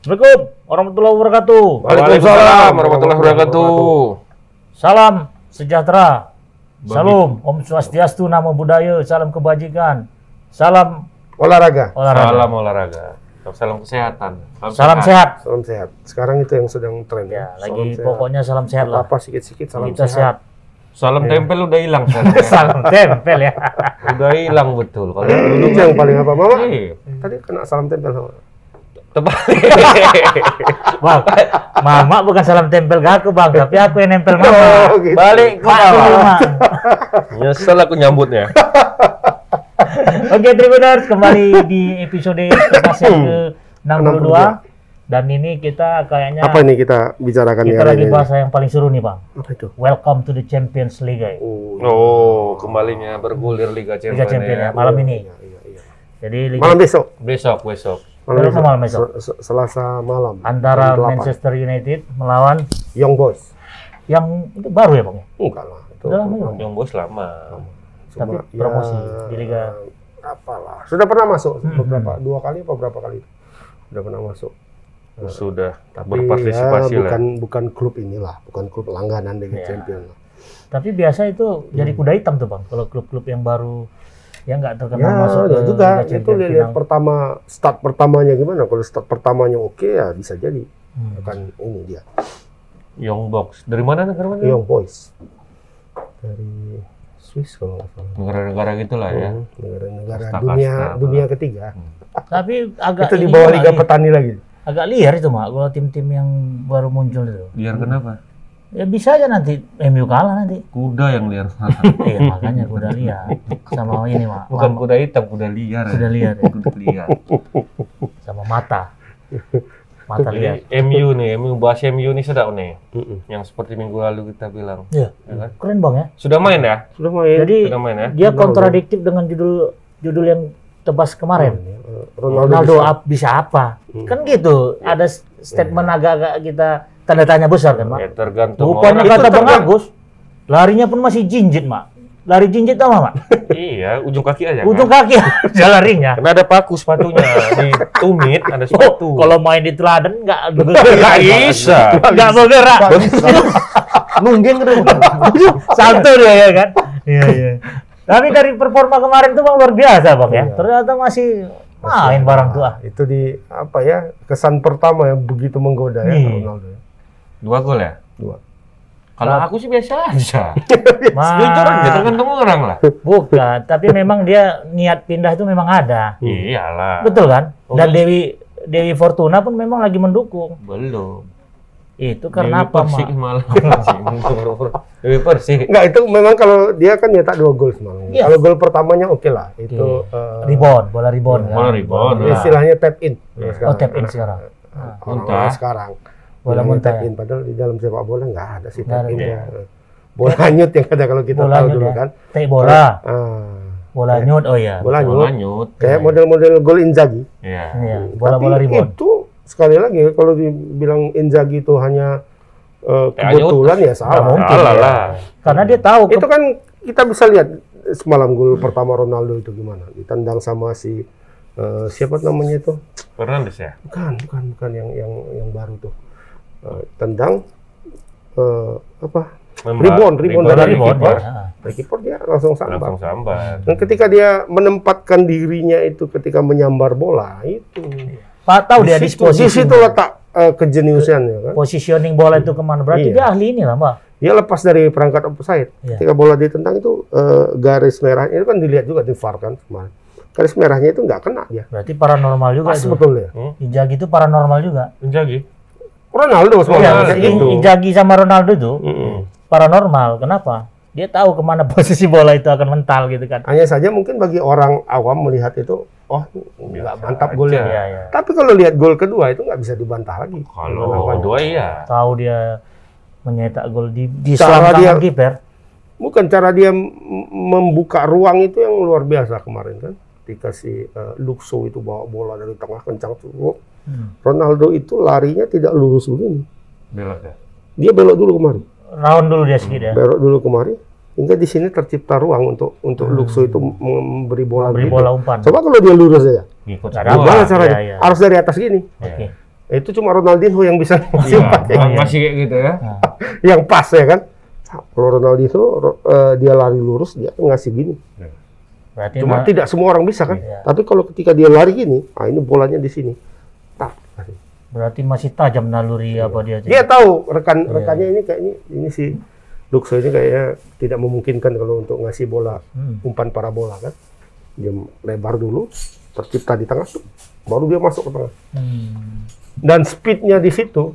Assalamualaikum warahmatullahi wabarakatuh. Waalaikumsalam warahmatullahi wabarakatuh. Salam sejahtera. Salam Om Swastiastu, Namo Buddhaya, salam kebajikan. Salam Olahraga. olahraga. Salam olahraga. Salam kesehatan. Salam sehat. Salam sehat. Sekarang itu yang sedang tren Ya, ya. lagi Salam pokoknya salam sehat lah. Apa sikit-sikit salam Kita sehat. Salam tempel udah hilang sekarang. salam tempel ya. udah hilang betul. Kalau dulu yang paling apa, Mama? Iya. Tadi kena salam tempel sama. Terbalik. Bang, mama bukan salam tempel ke aku bang, tapi aku yang nempel mama. Oh, gitu. Balik ke. Mak. Nyesel aku nyambutnya. Oke, Tribuners kembali di episode yang ke 62 dan ini kita kayaknya Apa ini kita bicarakan kita ya lagi ini? bahas yang paling seru nih bang. Apa itu? Welcome to the Champions League. guys. Oh, Oh, kembalinya bergulir Liga Champions. Liga Champions ya, ya. malam ini. iya, iya, iya. Jadi Liga Malam besok. Besok, besok. Selasa malam besok. Se- se- Selasa malam. antara Jam 8. Manchester United melawan Young Boys. yang itu baru ya bang ya? Enggak lah. Itu Udah lama? Yang bos lama. Tapi Cuma, promosi ya, di Liga. apalah. Sudah pernah masuk Hmm, beberapa dua kali apa berapa kali? Sudah pernah masuk. Sudah Tapi berpartisipasi ya, lah. bukan bukan klub inilah, bukan klub langganan Liga Ya. Champions. lah. Tapi biasa itu jadi kuda hitam tuh bang. Kalau klub-klub yang baru yang nggak terkenal Ya, masuk ya ke juga Liga itu lihat final. pertama start pertamanya gimana. Kalau start pertamanya oke ya bisa jadi Hmm. akan ini dia Young Box. Dari mana negara mana? Young Boys dari Swiss kalau nggak salah. Negara-negara gitulah ya. Hmm, Negara-negara dunia dunia ketiga. Tapi agak itu di bawah Liga nih, Petani lagi. agak liar itu mak. Kalau tim-tim yang baru muncul itu. Biar kenapa? Ya bisa aja nanti MU kalah nanti. Kuda yang liar. Iya makanya kuda liar sama ini mak. Bukan kuda hitam, kuda liar. kuda liar ya. Kuda liar. sama mata. Mata liar. MU nih, MU bahas MU nih sedap nih. Mm-mm. Yang seperti minggu lalu kita bilang. Iya. Ya kan? Keren bang ya. Sudah main ya? Sudah main. Jadi Sudah main ya? dia kontradiktif dengan judul judul yang tebas kemarin. Eh, Ronaldo, Ronaldo bisa. bisa apa? Hmm. Kan gitu. Ada s- statement agak-agak kita tanda tanya besar kan, Mak? Ya tergantung Rupanya kata Bang Agus, larinya pun masih jinjit, Mak. Lari jinjit tau Mak? Iya, ujung kaki aja Ujung kan? kaki aja larinya. Karena ada paku sepatunya. Di tumit ada sepatu. Oh, kalau main di teladan nggak Nggak bergerak. bisa. Nggak bergerak. Nungging kan. Salto dia ya kan? Iya, iya. Tapi dari performa kemarin tuh Bang luar biasa, Bang ya. Iya. Ternyata masih main barang tuh ah. Itu di apa ya kesan pertama yang begitu menggoda ya. Ronaldo. ya. Dua gol ya? Dua. Kalau aku sih biasa aja. Jujur aja, tergantung orang lah. Bukan, tapi memang dia niat pindah itu memang ada. Iyalah. Betul kan? Dan Oh. Dewi Dewi Fortuna pun memang lagi mendukung. Belum. Itu karena Dewi apa, Persik malah. Dewi Persik. Enggak itu memang kalau dia kan nyetak dua gol semalam. Iya. Kalau gol pertamanya oke lah. Itu eh, Rebound, bola rebound kan. Bola rebound, Bola- istilahnya tap in. Oh, tap in sekarang. Ah, Muntah. sekarang. Bola muntah tap ya? padahal di dalam sepak bola nggak ada sih Nggak tap ada. in ya. Bola hanyut yang ada kalau kita Bola tahu nyut dulu ya. kan. Tek bola, Ah, bola nyut. Oh iya. bola Bola nyut. nyut. Kayak model-model gol Inzaghi. Iya. Iya, bola-bola Tapi rebound. itu sekali lagi kalau dibilang Inzaghi itu hanya nyut. kebetulan ya salah. mungkin. Salah ya. lah. Karena dia tahu Itu kan kita bisa lihat semalam gol pertama Ronaldo itu gimana. Ditendang sama si eh, siapa namanya itu? Fernandes ya? Bukan, bukan, bukan yang yang yang baru tuh. Eh, tendang eh, apa? Memang- Rebound, rebound bola dari rebound. kiper. ya. Dari kiper dia langsung sambar. Langsung sambar. Dan ketika dia menempatkan dirinya itu ketika menyambar bola itu. Pak tahu dia di situ, disposisi. di situ letak eh, kejeniusannya kan. positioning bola itu ke mana? Berarti Iya. dia ahli ini lah, Mbak. Dia lepas dari perangkat offside. Iya. Ketika bola ditendang itu eh, garis merahnya itu kan dilihat juga di VAR kan kemarin. Garis merahnya itu nggak kena dia. Berarti paranormal juga Pas itu. betul ya. Inzaghi itu paranormal juga. Inzaghi. Ronaldo semalam Iya, gitu. Inzaghi sama Ronaldo itu Mm-mm. paranormal. Kenapa? Dia tahu ke mana posisi bola itu akan mental gitu kan. Hanya saja mungkin bagi orang awam melihat itu, oh nggak mantap golnya. Iya, iya. Tapi kalau lihat gol kedua itu nggak bisa dibantah lagi. Kalau kedua iya. Tahu dia menyetak gol di di Cara dia- kiper. Bukan cara dia membuka ruang itu yang luar biasa kemarin kan. Ketika si eh, Luxo itu bawa bola dari tengah kencang tuh. Hmm. Ronaldo itu larinya tidak lurus begini. Belok ya. Dia belok dulu kemari. Round dulu dia sedikit ya. Belok dulu kemari. Hingga di sini tercipta ruang untuk untuk Luxo itu memberi bola Beri begitu. bola umpan. Coba kalau dia lurus aja. Ngikut Ada semua. Gimana caranya? Iya, iya. Harus dari atas gini. Oke. Itu cuma Ronaldinho yang bisa ngasih Iya, umpan kayak ma- gitu. masih kayak gitu ya. Nah, yang pas ya kan. Kalau Ronaldinho ro- eh, dia lari lurus dia ngasih gini. berarti Cuma ma- tidak semua orang bisa kan. Iya. Tapi kalau ketika dia lari gini, ah ini bolanya di sini. Berarti masih tajam naluri apa dia. Dia tahu rekan Iya. rekannya ini kayak ini ini si Luxo ini kayaknya tidak memungkinkan kalau untuk ngasih bola Hmm. umpan parabola kan. Dia lebar dulu, tercipta di tengah tuh, baru dia masuk ke tengah. Hmm. Dan speednya di situ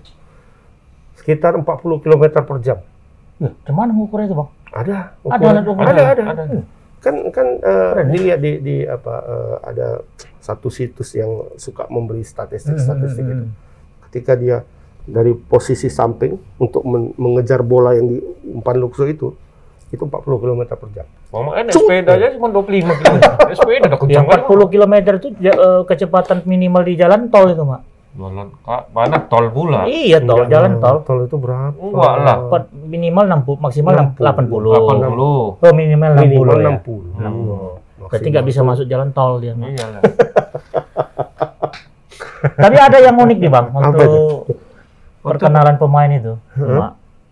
sekitar 40 km per jam. Ya, cuman ngukurnya itu bang? Ada, Ada ukuran. alat ukur. ada, ada, Ada. Kan kan eh, Keren ya? dilihat di di apa eh, ada satu situs yang suka memberi statistik-statistik Hmm, hmm, itu. hmm. Ketika dia dari posisi samping untuk men- mengejar bola yang di umpan Luxo itu itu 40 km per jam. Mama kan sepeda aja cuma 25 km. Sepeda udah kencang Yang 40 km itu eh, kecepatan minimal di jalan tol itu mak? Jalan kak, mana tol pula? Iya tol, Enggak, jalan Bang. tol. Tol itu berapa? Enggak lah. Minimal 60, maksimal 60. 80. 80. Oh minimal 60 Minimal ya. 60. 60. Berarti nggak bisa masuk jalan tol dia. Mak. Iya lah. Tapi ada yang unik nih bang untuk perkenalan pemain itu.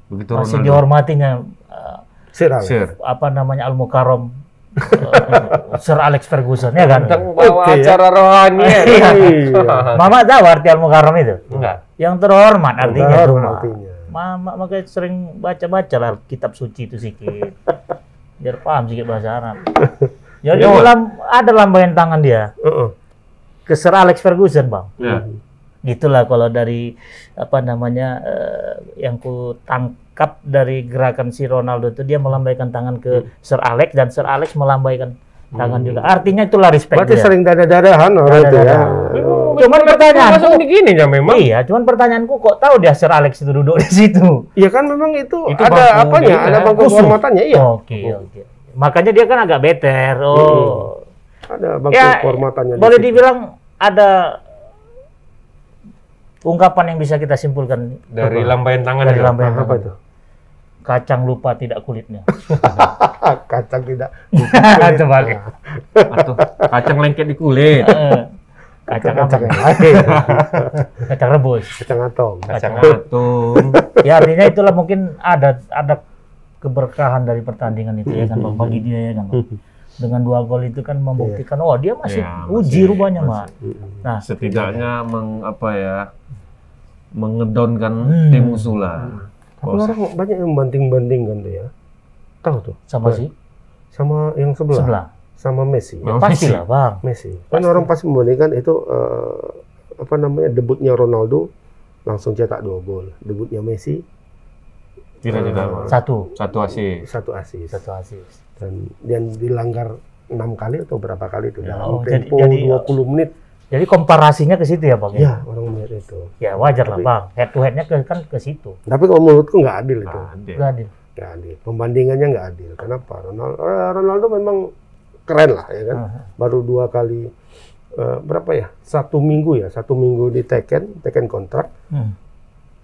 Begitu Masih Ronaldo. dihormatinya eh, Sir, Alex. Sir. apa namanya Al Mukarrom eh, Sir Alex Ferguson ya kan? Tentang bawa Oke, ya. acara rohani ya. Iya. Mama tahu arti Al Mukarrom itu? Enggak. Yang terhormat artinya itu. Mama makanya sering baca-baca lah kitab suci itu sedikit. Biar paham sedikit bahasa Arab. Jadi Ya, Mak. lam- ada lambaian tangan dia Heeh. Ke Sir Alex Ferguson, Bang. Ya. Gitulah kalau dari apa namanya eh, yang ku tangkap dari gerakan si Ronaldo itu dia melambaikan tangan ke Sir Alex dan Sir Alex melambaikan tangan juga. Artinya itulah respect Berarti dia. sering dada-dadahan orang itu ya. Cuman pertanyaanku, Langsung begini ya memang. iya, cuman pertanyaanku kok tahu dia Sir Alex itu duduk di situ? Iya kan memang itu, Itu ada bangku apanya, ada bangku Khusus. kehormatannya iya. Oke, oke. Makanya dia kan agak beter. Oh. Ada bangku Ya, kehormatannya. di boleh situ. dibilang ada ungkapan yang bisa kita simpulkan Dari lambaian tangan dari lambaian apa tangan. itu? Kacang lupa tidak kulitnya. Kacang tidak. Itu balik. Atau kacang lengket di kulit. Eh, Kacang apa? kacang yang lain. Kacang rebus. Kacang atom. Kacang atung. Ya artinya itulah mungkin ada ada keberkahan dari pertandingan itu ya kan Bang bagi dia ya kan. Bang. Dengan dua gol itu kan membuktikan oh dia masih Ya, uji masih- rupanya masih. Mak. Nah, Setidaknya meng apa ya? Mengedonkan Hmm. tim musuh lah. Tapi orang banyak yang banting-bandingkan tuh ya. Tahu tuh sama si sama yang sebelah, sebelah. sama Messi. Memang Pastilah, Bang. Messi. Kan orang pasti membandingkan itu eh, apa namanya debutnya Ronaldo langsung cetak dua gol. Debutnya Messi Tidak tidak. Eh, Satu. Satu asis. satu asis Satu asis. Dan dan dilanggar enam kali atau berapa kali itu Ya, dalam oh, jadi- tempo jadi- 20 menit. Jadi komparasinya ke situ ya, Bang. Ya, orang melihat itu. Ya wajar lah, Bang. Head to headnya ke, kan ke situ. Tapi kalau menurutku nggak adil itu. Ada. Nggak adil. Nggak adil. Pembandingannya nggak adil. Kenapa? Ronaldo, Ronaldo memang keren lah ya kan. Aha. Baru dua kali eh, berapa ya? Satu minggu ya. Satu minggu di Tekken, Tekken kontrak. Hmm.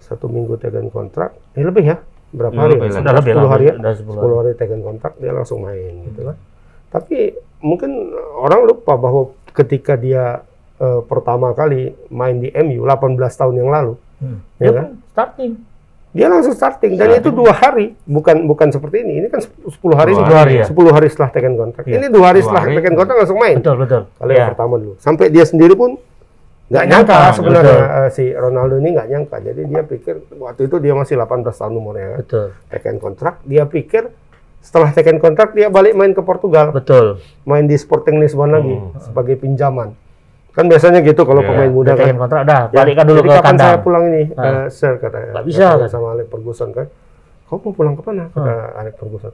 Satu minggu Tekken kontrak. Eh lebih ya? Berapa Ya, hari? ya? Sudah lebih 10 lah, hari ya? sudah 10 10 hari Tekken kontrak dia langsung main gitu kan. Tapi mungkin orang lupa bahwa ketika dia eh, pertama kali main di MU 18 tahun yang lalu, Hmm. Ya Dia kan? starting. dia langsung starting dan itu dua hari, bukan bukan seperti ini. Ini kan 10 hari, 10 hari ya? 10 hari setelah Tekken kontrak. Iya. Ini dua hari Dua setelah hari. Tekken kontrak langsung main. Betul, betul. Kalau Ya. yang pertama dulu. Sampai dia sendiri pun nggak nyangka nyangka, sebenarnya betul. eh, si Ronaldo ini nggak nyangka. Jadi dia pikir waktu itu dia masih 18 tahun umurnya kan. Betul. Tekken kontrak, dia pikir setelah Tekken kontrak dia balik main ke Portugal, Betul. main di Sporting Lisbon lagi Hmm. sebagai pinjaman. Kan biasanya gitu kalau Iya. pemain muda kan. kontrak dah, Ya, balikan dulu jadi ke kapan kandang. saya pulang ini, Ah. eh, sir katanya. Nggak bisa, Katanya kan? sama Alex Ferguson kan. Kau mau pulang ke mana? Kata Alex Ferguson.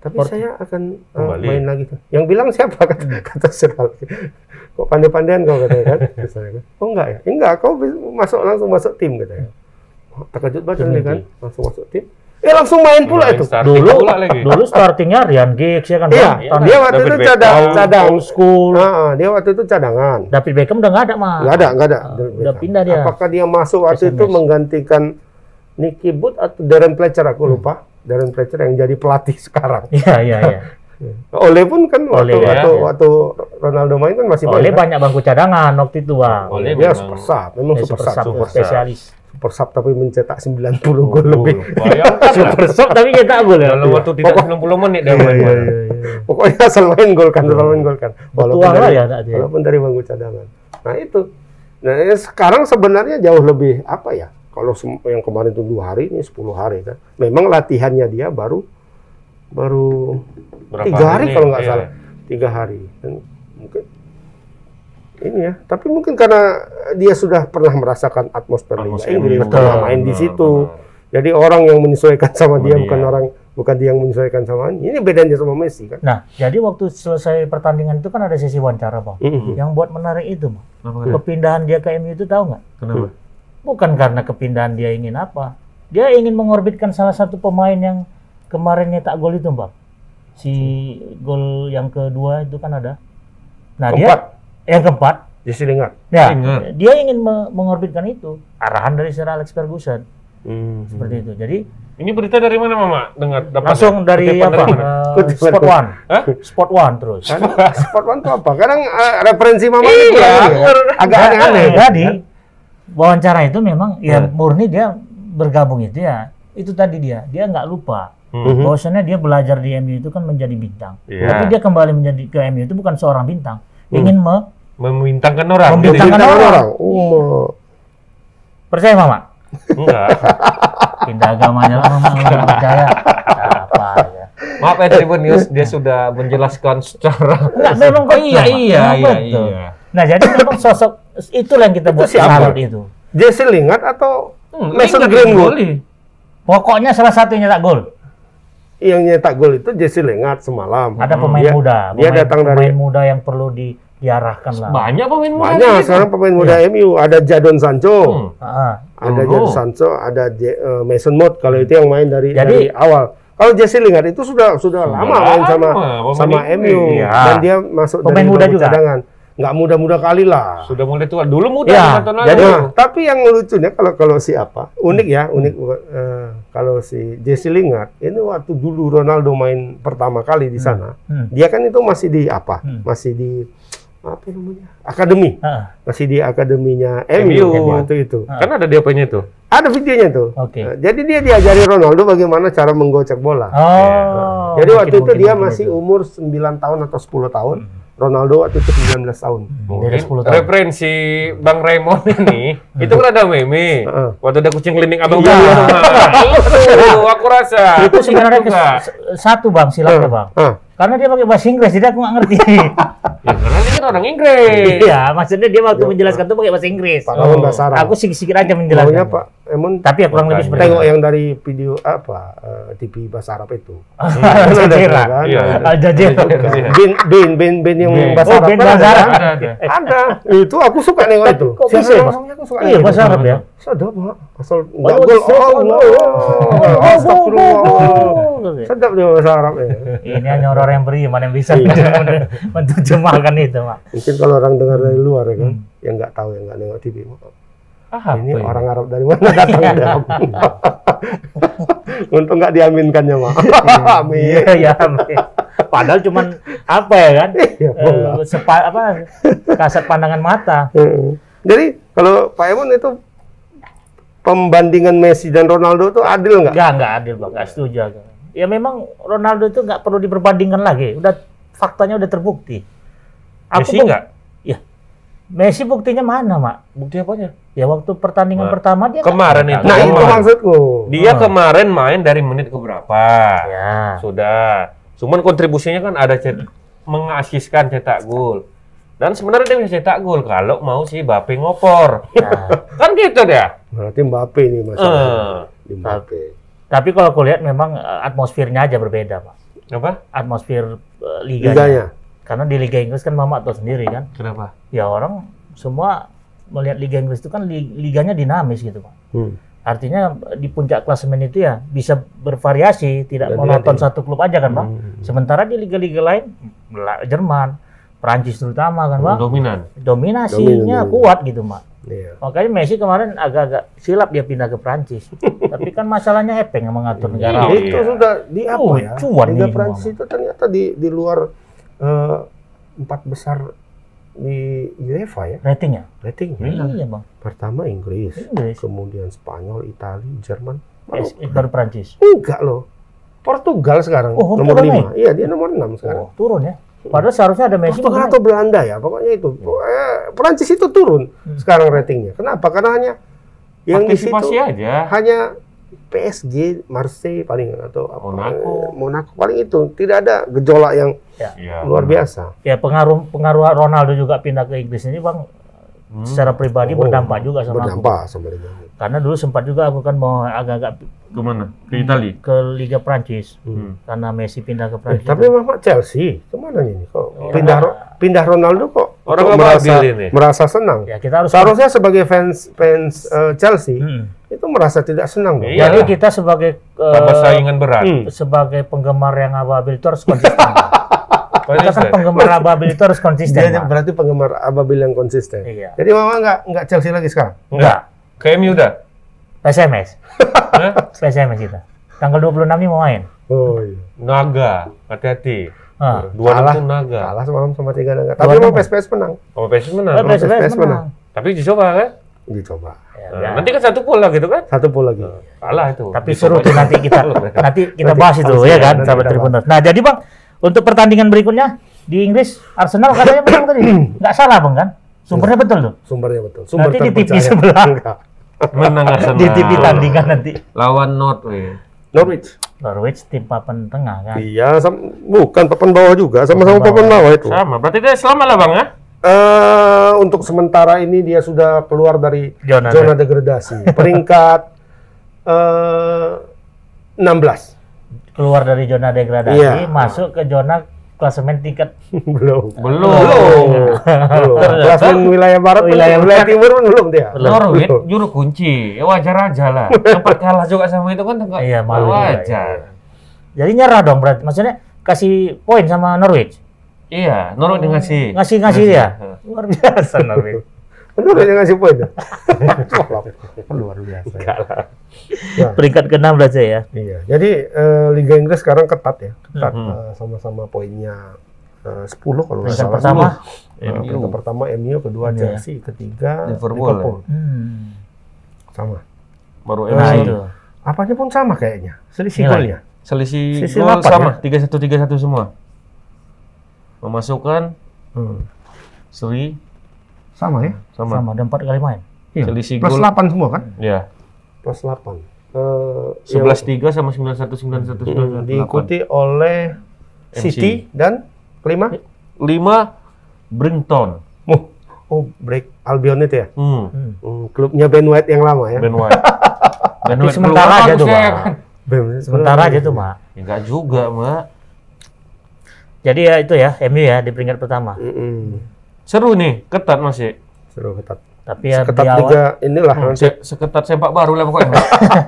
Tapi Port- saya akan Kembali. main lagi. Yang bilang siapa? Kata, Hmm. kata Sir Alex. Kok pandai-pandaian kau katanya kan? Kan, Oh enggak ya? Enggak, kau masuk langsung masuk tim katanya. Oh, terkejut banget dia kan, langsung masuk tim. Eh langsung main pula Main itu. starting Dulu, pula lagi. dulu startingnya Ryan Giggs ya kan, Iya? Tahun- dia waktu itu David cadang, Beckham. cadang. old school. Ah, ah, dia waktu itu cadangan. David Beckham udah nggak ada, mah. Nggak ada, nggak ada. David udah Beckham. pindah dia. Apakah dia masuk waktu itu SMS. menggantikan Nicky Butt atau Darren Fletcher? Aku Hmm. Darren Fletcher yang jadi pelatih sekarang. Iya, iya, iya. Oleh pun kan waktu Oleh, ya. waktu, waktu Ronaldo main kan masih Oleh banyak. banyak bangku cadangan waktu itu bang. Oleh Dia memang- super sub, memang Ya, super, super sub. super spesialis. Super sub tapi mencetak 90 gol lebih. Super sub tapi kita gol ya. Dalam waktu tidak 90 menit dia Iya, main. iya, iya, iya. Pokoknya asal main gol kan, asal main gol kan. Lah dari, ya dia. walaupun dari bangku cadangan. Nah itu. Nah ya sekarang sebenarnya jauh lebih apa ya? Kalau yang kemarin itu dua hari, ini 10 hari kan. Memang latihannya dia baru baru Berapa tiga hari ini? kalau nggak Iya. salah, tiga hari. Dan mungkin ini ya. Tapi mungkin karena dia sudah pernah merasakan atmosfer Liga Inggris, pernah Betul, main di situ. benar. Jadi orang yang menyesuaikan sama Sama dia, dia. bukan orang bukan dia yang menyesuaikan sama ini. Ini bedanya sama Messi kan. Nah, jadi waktu selesai pertandingan itu kan ada sesi wawancara, Bang. Mhm. Yang buat menarik itu, Bang. Kenapa? Kepindahan dia ke MU itu tahu nggak? Kenapa? Bukan karena kepindahan dia ingin apa. Dia ingin mengorbitkan salah satu pemain yang kemarin nyetak gol itu, Bang. Si gol yang kedua itu kan ada. Nah, Keempat. dia yang keempat. Jesse Lingard. Ya, dia ingin me- mengorbitkan itu. Arahan dari Sir Alex Ferguson seperti itu. Jadi Ini berita dari mana, Mama? Dengar dapat langsung dari Kutipan apa? mana? Eh, Kutipan Sport dari- One. Hah? Sport One terus. Kan sport one itu apa? Kadang eh, referensi mama Iya, ya. aku- agak Nah, aneh-aneh. Jadi wawancara itu memang ya Hmm. murni dia bergabung itu ya. Itu tadi dia, dia nggak lupa Hmm. bahwasannya dia belajar di MU itu kan menjadi bintang. Iya. Tapi dia kembali menjadi ke MU itu bukan seorang bintang, ingin me Membintangkan orang. Membintangkan Jadi- orang. orang. Oh, percaya mama Enggak. pindah agamanya lah mama nggak percaya apa ya. Maaf ya Tribun News, dia sudah menjelaskan secara Enggak, memang betul, iya iya iya betul. iya. Nah jadi memang sosok itulah yang kita buat siapa? salut itu. Jesse Lingard atau Hmm, Mason Greenwood. Pokoknya salah satunya tak gol. yang nyetak gol itu Jesse Lingard semalam. Ada pemain Dia- muda. Dia pemain, datang dari pemain muda yang perlu di, diarahkan lah. Banyak pemain muda banyak gitu. sekarang pemain muda MU. Ada Jadon Sancho, Hmm. Ah, ada Dulu. Jadon Sancho, ada J- eh, Mason Mount kalau itu yang main dari Jadi- dari awal. Kalau Jesse Lingard itu sudah sudah Sudah lama main sama pemain sama MU. Iya. dan dia masuk Pemain dari muda juga. cadangan. Nggak muda-muda kali lah. Sudah mulai tua. Dulu muda Ya, lima tahun lalu. jadi- Nah, tapi yang lucunya kalau kalau si apa unik ya unik eh, kalau si Jesse Lingard ini waktu dulu Ronaldo main pertama kali di sana hmm. dia kan itu masih di apa Hmm. masih di apa namanya akademi Ah, masih di akademinya MU. Waktu itu Ah. Kan ada dia apanya itu. ada videonya tuh Oke. Eh, jadi dia diajari Ronaldo bagaimana cara menggocek bola Oh. jadi waktu mungkin- itu mungkin- dia mungkin masih itu. umur 9 tahun atau 10 tahun Ronaldo waktu itu 19 tahun Beda Mungkin 10 tahun. referensi Bang Raymond ini itu kan ada meme. Waktu ada kucing klinik abang Iya. Itu aku rasa. Itu sebenarnya satu bang silapnya bang. Karena dia pakai bahasa Inggris, jadi aku nggak ngerti. Ya karena dia kan orang Inggris. Iya, maksudnya dia waktu menjelaskan tuh pakai bahasa Inggris. Pak Lawan Oh. bahasa Arab Aku sedikit aja maunya menjelaskan. Pak Emon Tapi ya kurang lebih seperti tengok itu. yang dari video apa eh, TV bahasa Arab itu Al Jazeera. Kan? Iya. Al Jazeera. bin bin bin bin yang Bin. bahasa Oh, Arab bin kan bahasa ada, Arab. kan? Ada, ada. ada itu aku suka nengok itu Kok Siapa bisa, aku suka Iya, bahasa itu. Arab ya. sedap Pak. asal nggak Oh, gol oh, Allah Oh, Astagfirullah oh, oh. sedap dia bahasa Arabnya Ini hanya orang yang beriman yang bisa Iya. menerjemahkan itu, Mak. mungkin kalau orang dengar dari luar ya kan yang nggak tahu yang nggak nengok TV Ah, ini apa orang Arab dari mana datang Dam? Untung nggak diaminkannya, Mak. Amin. Iya, ya. amin. Padahal cuman apa ya kan? Bola. Eh, sepa, apa kasat pandangan mata. Heeh. Jadi kalau Pak Emon itu pembandingan Messi dan Ronaldo itu adil nggak? Enggak, enggak adil, Bang. Enggak setuju. Ya memang Ronaldo itu enggak perlu diperbandingkan lagi. Udah faktanya udah terbukti. Messi pun- nggak? Iya. Messi buktinya mana, Mak? Bukti apanya? Ya waktu pertandingan Wah, pertama dia kemarin nggak- itu. Nah itu maksudku. Dia Oh. kemarin main dari menit ke berapa? Ya. Sudah. Cuman kontribusinya kan ada cet mengasiskan cetak gol. Dan sebenarnya dia bisa cetak gol kalau mau si Bape ngopor. Nah, kan gitu dia. Berarti Mbappe ini Eh. masalahnya. Di Mbappe. tapi kalau aku lihat memang eh, atmosfernya aja berbeda, Pak. Apa? Atmosfer eh, liganya. Liganya. Karena di Liga Inggris kan Mama tahu sendiri kan. Kenapa? Ya orang semua melihat Liga Inggris itu kan li- liganya dinamis gitu, Pak. Hmm. Artinya di puncak klasemen itu ya bisa bervariasi, tidak monoton satu klub aja kan, Bang. Hmm. Sementara di liga-liga lain, Jerman, Prancis terutama kan, Bang, Dominan. dominasinya Dominan. kuat gitu, Mak. Iya. Makanya Messi kemarin agak-agak silap dia pindah ke Prancis. Tapi kan masalahnya Epeng yang mengatur negara. Iya. Itu sudah di apa Oh, ya? cuan Liga Prancis itu ternyata di di luar eh, empat besar di UEFA ya Ratingnya? ratingnya. Iya bang. Pertama Inggris, Inggris. kemudian Spanyol, Italia, Jerman. Baru, Eh, baru Prancis. enggak loh. Portugal sekarang Oh, nomor lima. Iya dia nomor enam sekarang. Oh, turun ya. Padahal seharusnya ada Messi. Portugal atau Belanda ya, pokoknya itu. Eh, Prancis itu turun Hmm. sekarang ratingnya. Kenapa? Karena hanya yang di situ aja. hanya PSG, Marseille paling atau apa, Monaco. eh, Monaco paling itu. Tidak ada gejolak yang Iya. luar biasa. Ya pengaruh pengaruh Ronaldo juga pindah ke Inggris ini bang. Hmm. Secara pribadi Oh, berdampak juga sama aku. Berdampak sama dia. Karena dulu sempat juga aku kan mau agak-agak Ke mana? Ke Itali. ke Liga Prancis. Hmm. Karena Messi pindah ke Eh, Prancis. tapi Mama Chelsea, ke mana ini? Kok Oh. pindah pindah Ronaldo kok? Orang merasa ini. merasa senang. ya kita harus Seharusnya sebagai fans fans eh, Chelsea Hmm. Itu merasa tidak senang. Iya. Jadi kita sebagai eh, Tanpa saingan berat. Hmm. sebagai penggemar yang ababil itu harus konsisten. Kita kan penggemar ababil itu harus konsisten. Dia berarti penggemar Ababil yang konsisten. Iya. Jadi Mama nggak nggak Chelsea lagi sekarang. Enggak. Ke MU dah. PSMS. Hah? PSMS kita. Tanggal 26 ini mau main. Oh iya. Naga. Hati-hati. Ah. Dua Kalah. itu naga. Kalah semalam sama tiga naga. Tapi Dua mau naga. PSPS menang. Sama PSS menang. PSMS menang. menang. Tapi dicoba kan? Dicoba. Ya, Nah, ya. nanti kan satu pola gitu kan? Satu pool lagi. Kalah itu. Tapi seru tuh nanti kita nanti kita bahas itu ya kan sahabat kita Tribuners. Nah, jadi Bang, untuk pertandingan berikutnya di Inggris Arsenal katanya menang tadi. Nggak salah Bang kan? Sumbernya betul tuh. Sumbernya betul. Sumber Nanti di TV sebelah. Enggak. Menang Arsenal. Di TV tandingan nanti. Lawan North, weh. Norwich. Norwich tim papan tengah kan. Iya, bukan papan bawah juga, sama-sama Papan papan bawah itu. Sama. Berarti dia selamat lah bang ya? Eh, untuk sementara ini dia sudah keluar dari Zona zona degradasi. Peringkat eh 16. Keluar dari zona degradasi, Iya. masuk ke zona klasemen tingkat belum. Belum. Belum. belum. Klasemen wilayah barat, Wilayah wilayah, wilayah timur pun belum dia. Norwich juru kunci. Ya wajar aja lah. Sempat kalah juga sama itu kan enggak Iya, malu wajar. Jadi nyerah dong berarti. Maksudnya kasih poin sama Norwich. Iya, Norwich ngasih. Ngasih ngasih dia. Heeh. Luar biasa Norwich. Benar dia ngasih poin. Luar biasa. Ya. Peringkat ke-6 berarti ya. Iya. Jadi eh, Liga Inggris sekarang ketat ya. Ketat Mhm. eh, sama-sama poinnya eh, 10 kalau nggak Peringkat salah. pertama. Eh, MU. peringkat pertama MU, kedua Iya. Chelsea, ketiga Liverpool, Hmm. Sama. Baru Nah MU. itu. Apanya pun sama kayaknya. Selisih golnya. Selisih Selisih gol sama, tiga satu tiga satu semua. Memasukkan Hmm. Sri Sama ya? sama. Sama, udah 4 kali main. Iya. Selisih Plus gol. 8 semua kan? Ya, Plus 8. Eh, sebelas tiga sama sembilan satu sembilan satu sembilan hmm, diikuti oleh MC. City dan kelima lima Brington. oh, oh break Albion itu ya Hmm. Hmm. Klubnya Ben White yang lama ya Ben White. Ben White sementara keluar aja tuh, kan. Ben, Sementara aja tuh, Mak. Ya, enggak juga, Mak. Jadi ya itu ya, MU ya di peringkat pertama. Mm-mm. Seru nih, ketat masih. seru ketat Tapi ya ketat di awal, juga inilah nanti Se- seketat sepak baru lah pokoknya.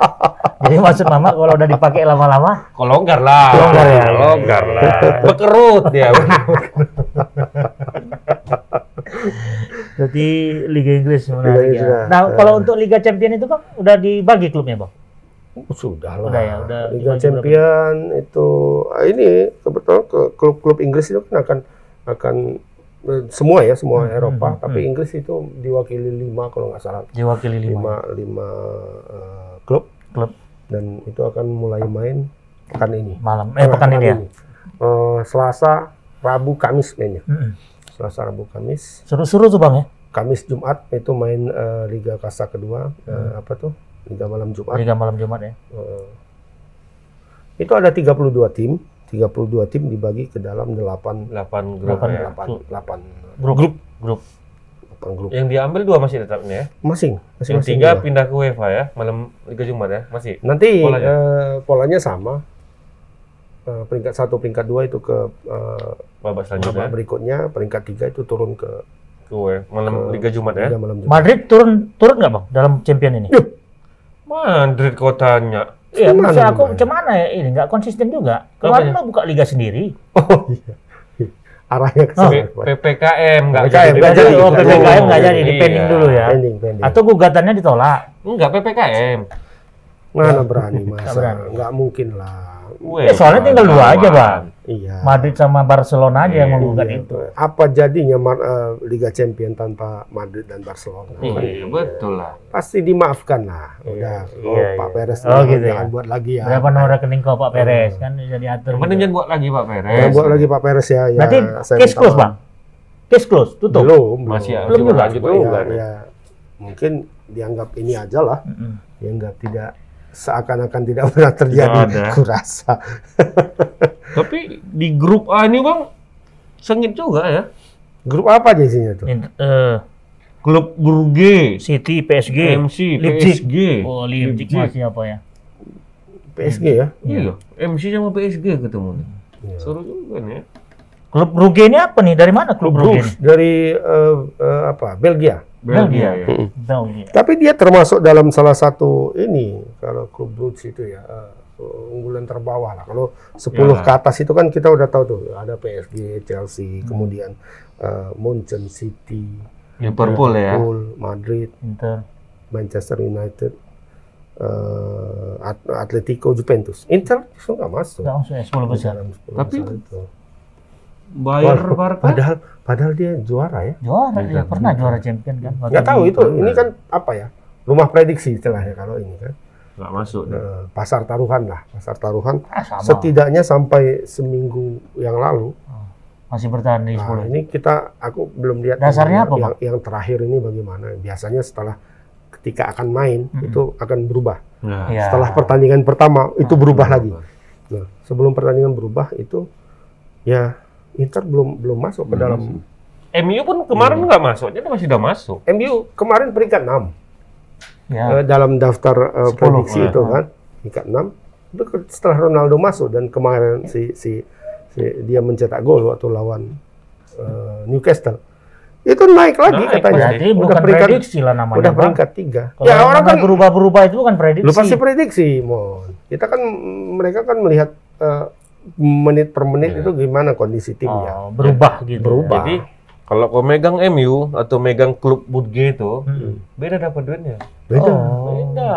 jadi maksud Mama kalau udah dipakai lama-lama, Kok longgar lah. Longgar ya, ya, Longgar lah. Bekerut dia. jadi Liga Inggris Liga menarik Inggris ya. sudah. Nah, Eh. kalau untuk Liga Champion itu Bang udah dibagi klubnya, Bang. Oh, sudah lah. Udah ya, udah Liga Champion itu ah, ini kebetulan ke klub-klub Inggris itu kan akan akan eh, semua ya semua Hmm, Eropa. hmm, hmm, tapi Inggris itu diwakili lima kalau nggak salah. Diwakili lima. Lima. lima eh, klub. Klub. Dan itu akan mulai main pekan ini. Malam. Eh pekan ini ya. Eh, Selasa Rabu Kamis mainnya. Mm-mm. Selasa Rabu Kamis. Seru-seru tuh, Bang ya. Kamis Jumat itu main eh, Liga Kasta kedua. Hmm. apa tuh Liga Malam Jumat Liga malam Jumat ya. Eh, itu ada 32 tim 32 tim dibagi ke dalam 8 Delapan grup Delapan ya. 8 8 Grup grup grup. 8 grup Yang diambil dua masih tetapnya ya. masing Yang masing-masing tiga dua. pindah ke UEFA ya, malam Liga Jumat ya, masih. nanti polanya. eh, polanya sama Eh, peringkat satu peringkat dua itu ke eh, Babak babak selanjutnya berikutnya peringkat tiga itu turun ke ke UEFA, malam ke Liga Jumat ya. Liga Malam Jumat Madrid turun turun nggak Bang dalam champion ini? Madrid kotanya. Iya, maksud aku gimana? cuman ya ini nggak konsisten juga. Kemarin Apanya? mah buka liga sendiri. oh iya arahnya ke sana. PPKM nggak jadi. nggak jadi. Oh, PPKM nggak jadi, di Iya. pending dulu ya. Pending, pending. Atau gugatannya ditolak. Enggak PPKM. Mana berani masa? Nggak berani. Nggak mungkin lah. Weh, Eh, soalnya tinggal dua aja. Bang. Iya. Madrid sama Barcelona aja yang Iya, menggugat Iya. itu. Apa jadinya Mar- eh, Liga Champion tanpa Madrid dan Barcelona? Iya, betul lah. Pasti dimaafkan lah. Udah, oh, Iya, Pak iya. Perez Oh, jangan, gitu jangan ya. buat lagi ya. Berapa nomor rekening kau Pak Perez kan bisa diatur. Yang penting gitu. jangan buat lagi Pak Jangan Perez. buat lagi Pak Perez ya. ya Berarti case close. Bang. Case close, tutup. Belum, belum. Masih Belum juga? lanjut Ya, juga. ya, mungkin dianggap ini aja lah. Mm-mm. Dianggap tidak seakan-akan tidak pernah terjadi. Tidak ada. Kurasa. Tapi di grup A ini Bang sengit juga ya. Grup apa aja isinya tuh? In- eh, Klub Brugge, City, PSG, MC, Leipzig. PSG. Oh, Leipzig masih apa ya? PSG ya? Iya, MC sama PSG ketemu nih. Iya. Seru juga nih. ya. Klub Brugge ini apa nih? Dari mana klub Brugge? Dari eh, eh, apa? Belgia. Belgia. ya. ini? Belgia. Tapi dia termasuk dalam salah satu ini kalau klub Brugge itu ya eh, unggulan terbawah lah. Kalau 10 Ya. ke atas itu kan kita udah tahu tuh ada PSG, Chelsea, kemudian eh, Munchen City, Liverpool ya. Liverpool, Madrid, Inter. Manchester United, At- Atletico, Juventus. Inter justru nggak masuk. Nggak masuk ya 10 besar. Dalam 10 Tapi- besar itu. Bayer Wah, Barca. Padahal padahal dia juara ya. Juara dia pernah juara champion kan? Waktu Nggak tahu itu. Ini kan apa ya? Rumah prediksi istilahnya kalau ini kan. Nggak masuk. nih. Eh, pasar taruhan lah, pasar taruhan. Ah, sama. Setidaknya sampai seminggu yang lalu. Masih bertahan di Nah, 10. ini kita aku belum lihat Dasarnya yang, apa, yang, yang terakhir ini bagaimana. Biasanya setelah ketika akan main Mm-mm. itu akan berubah. Nah, Iya. Setelah pertandingan pertama itu Ah, berubah lagi. Nah, sebelum pertandingan berubah itu ya Inter belum belum masuk ke dalam MU pun kemarin Hmm. nggak masuk, jadi masih udah masuk. MU kemarin peringkat 6 Ya. eh, dalam daftar 10, prediksi ya. itu kan peringkat 6 itu ke- setelah Ronaldo masuk dan kemarin si si, si- dia mencetak gol waktu lawan eh, Newcastle itu naik lagi Naik, katanya Berarti udah bukan peringkat prediksi lah namanya. udah peringkat tiga Kalau ya orang kan berubah-berubah itu bukan prediksi. lu pasti prediksi mon kita kan mereka kan melihat eh, menit per menit Iya. itu gimana kondisi timnya Oh, berubah gitu. Berubah. Jadi kalau kau megang MU atau megang klub Budge itu, Hmm. beda dapat duitnya. beda Oh. Beda.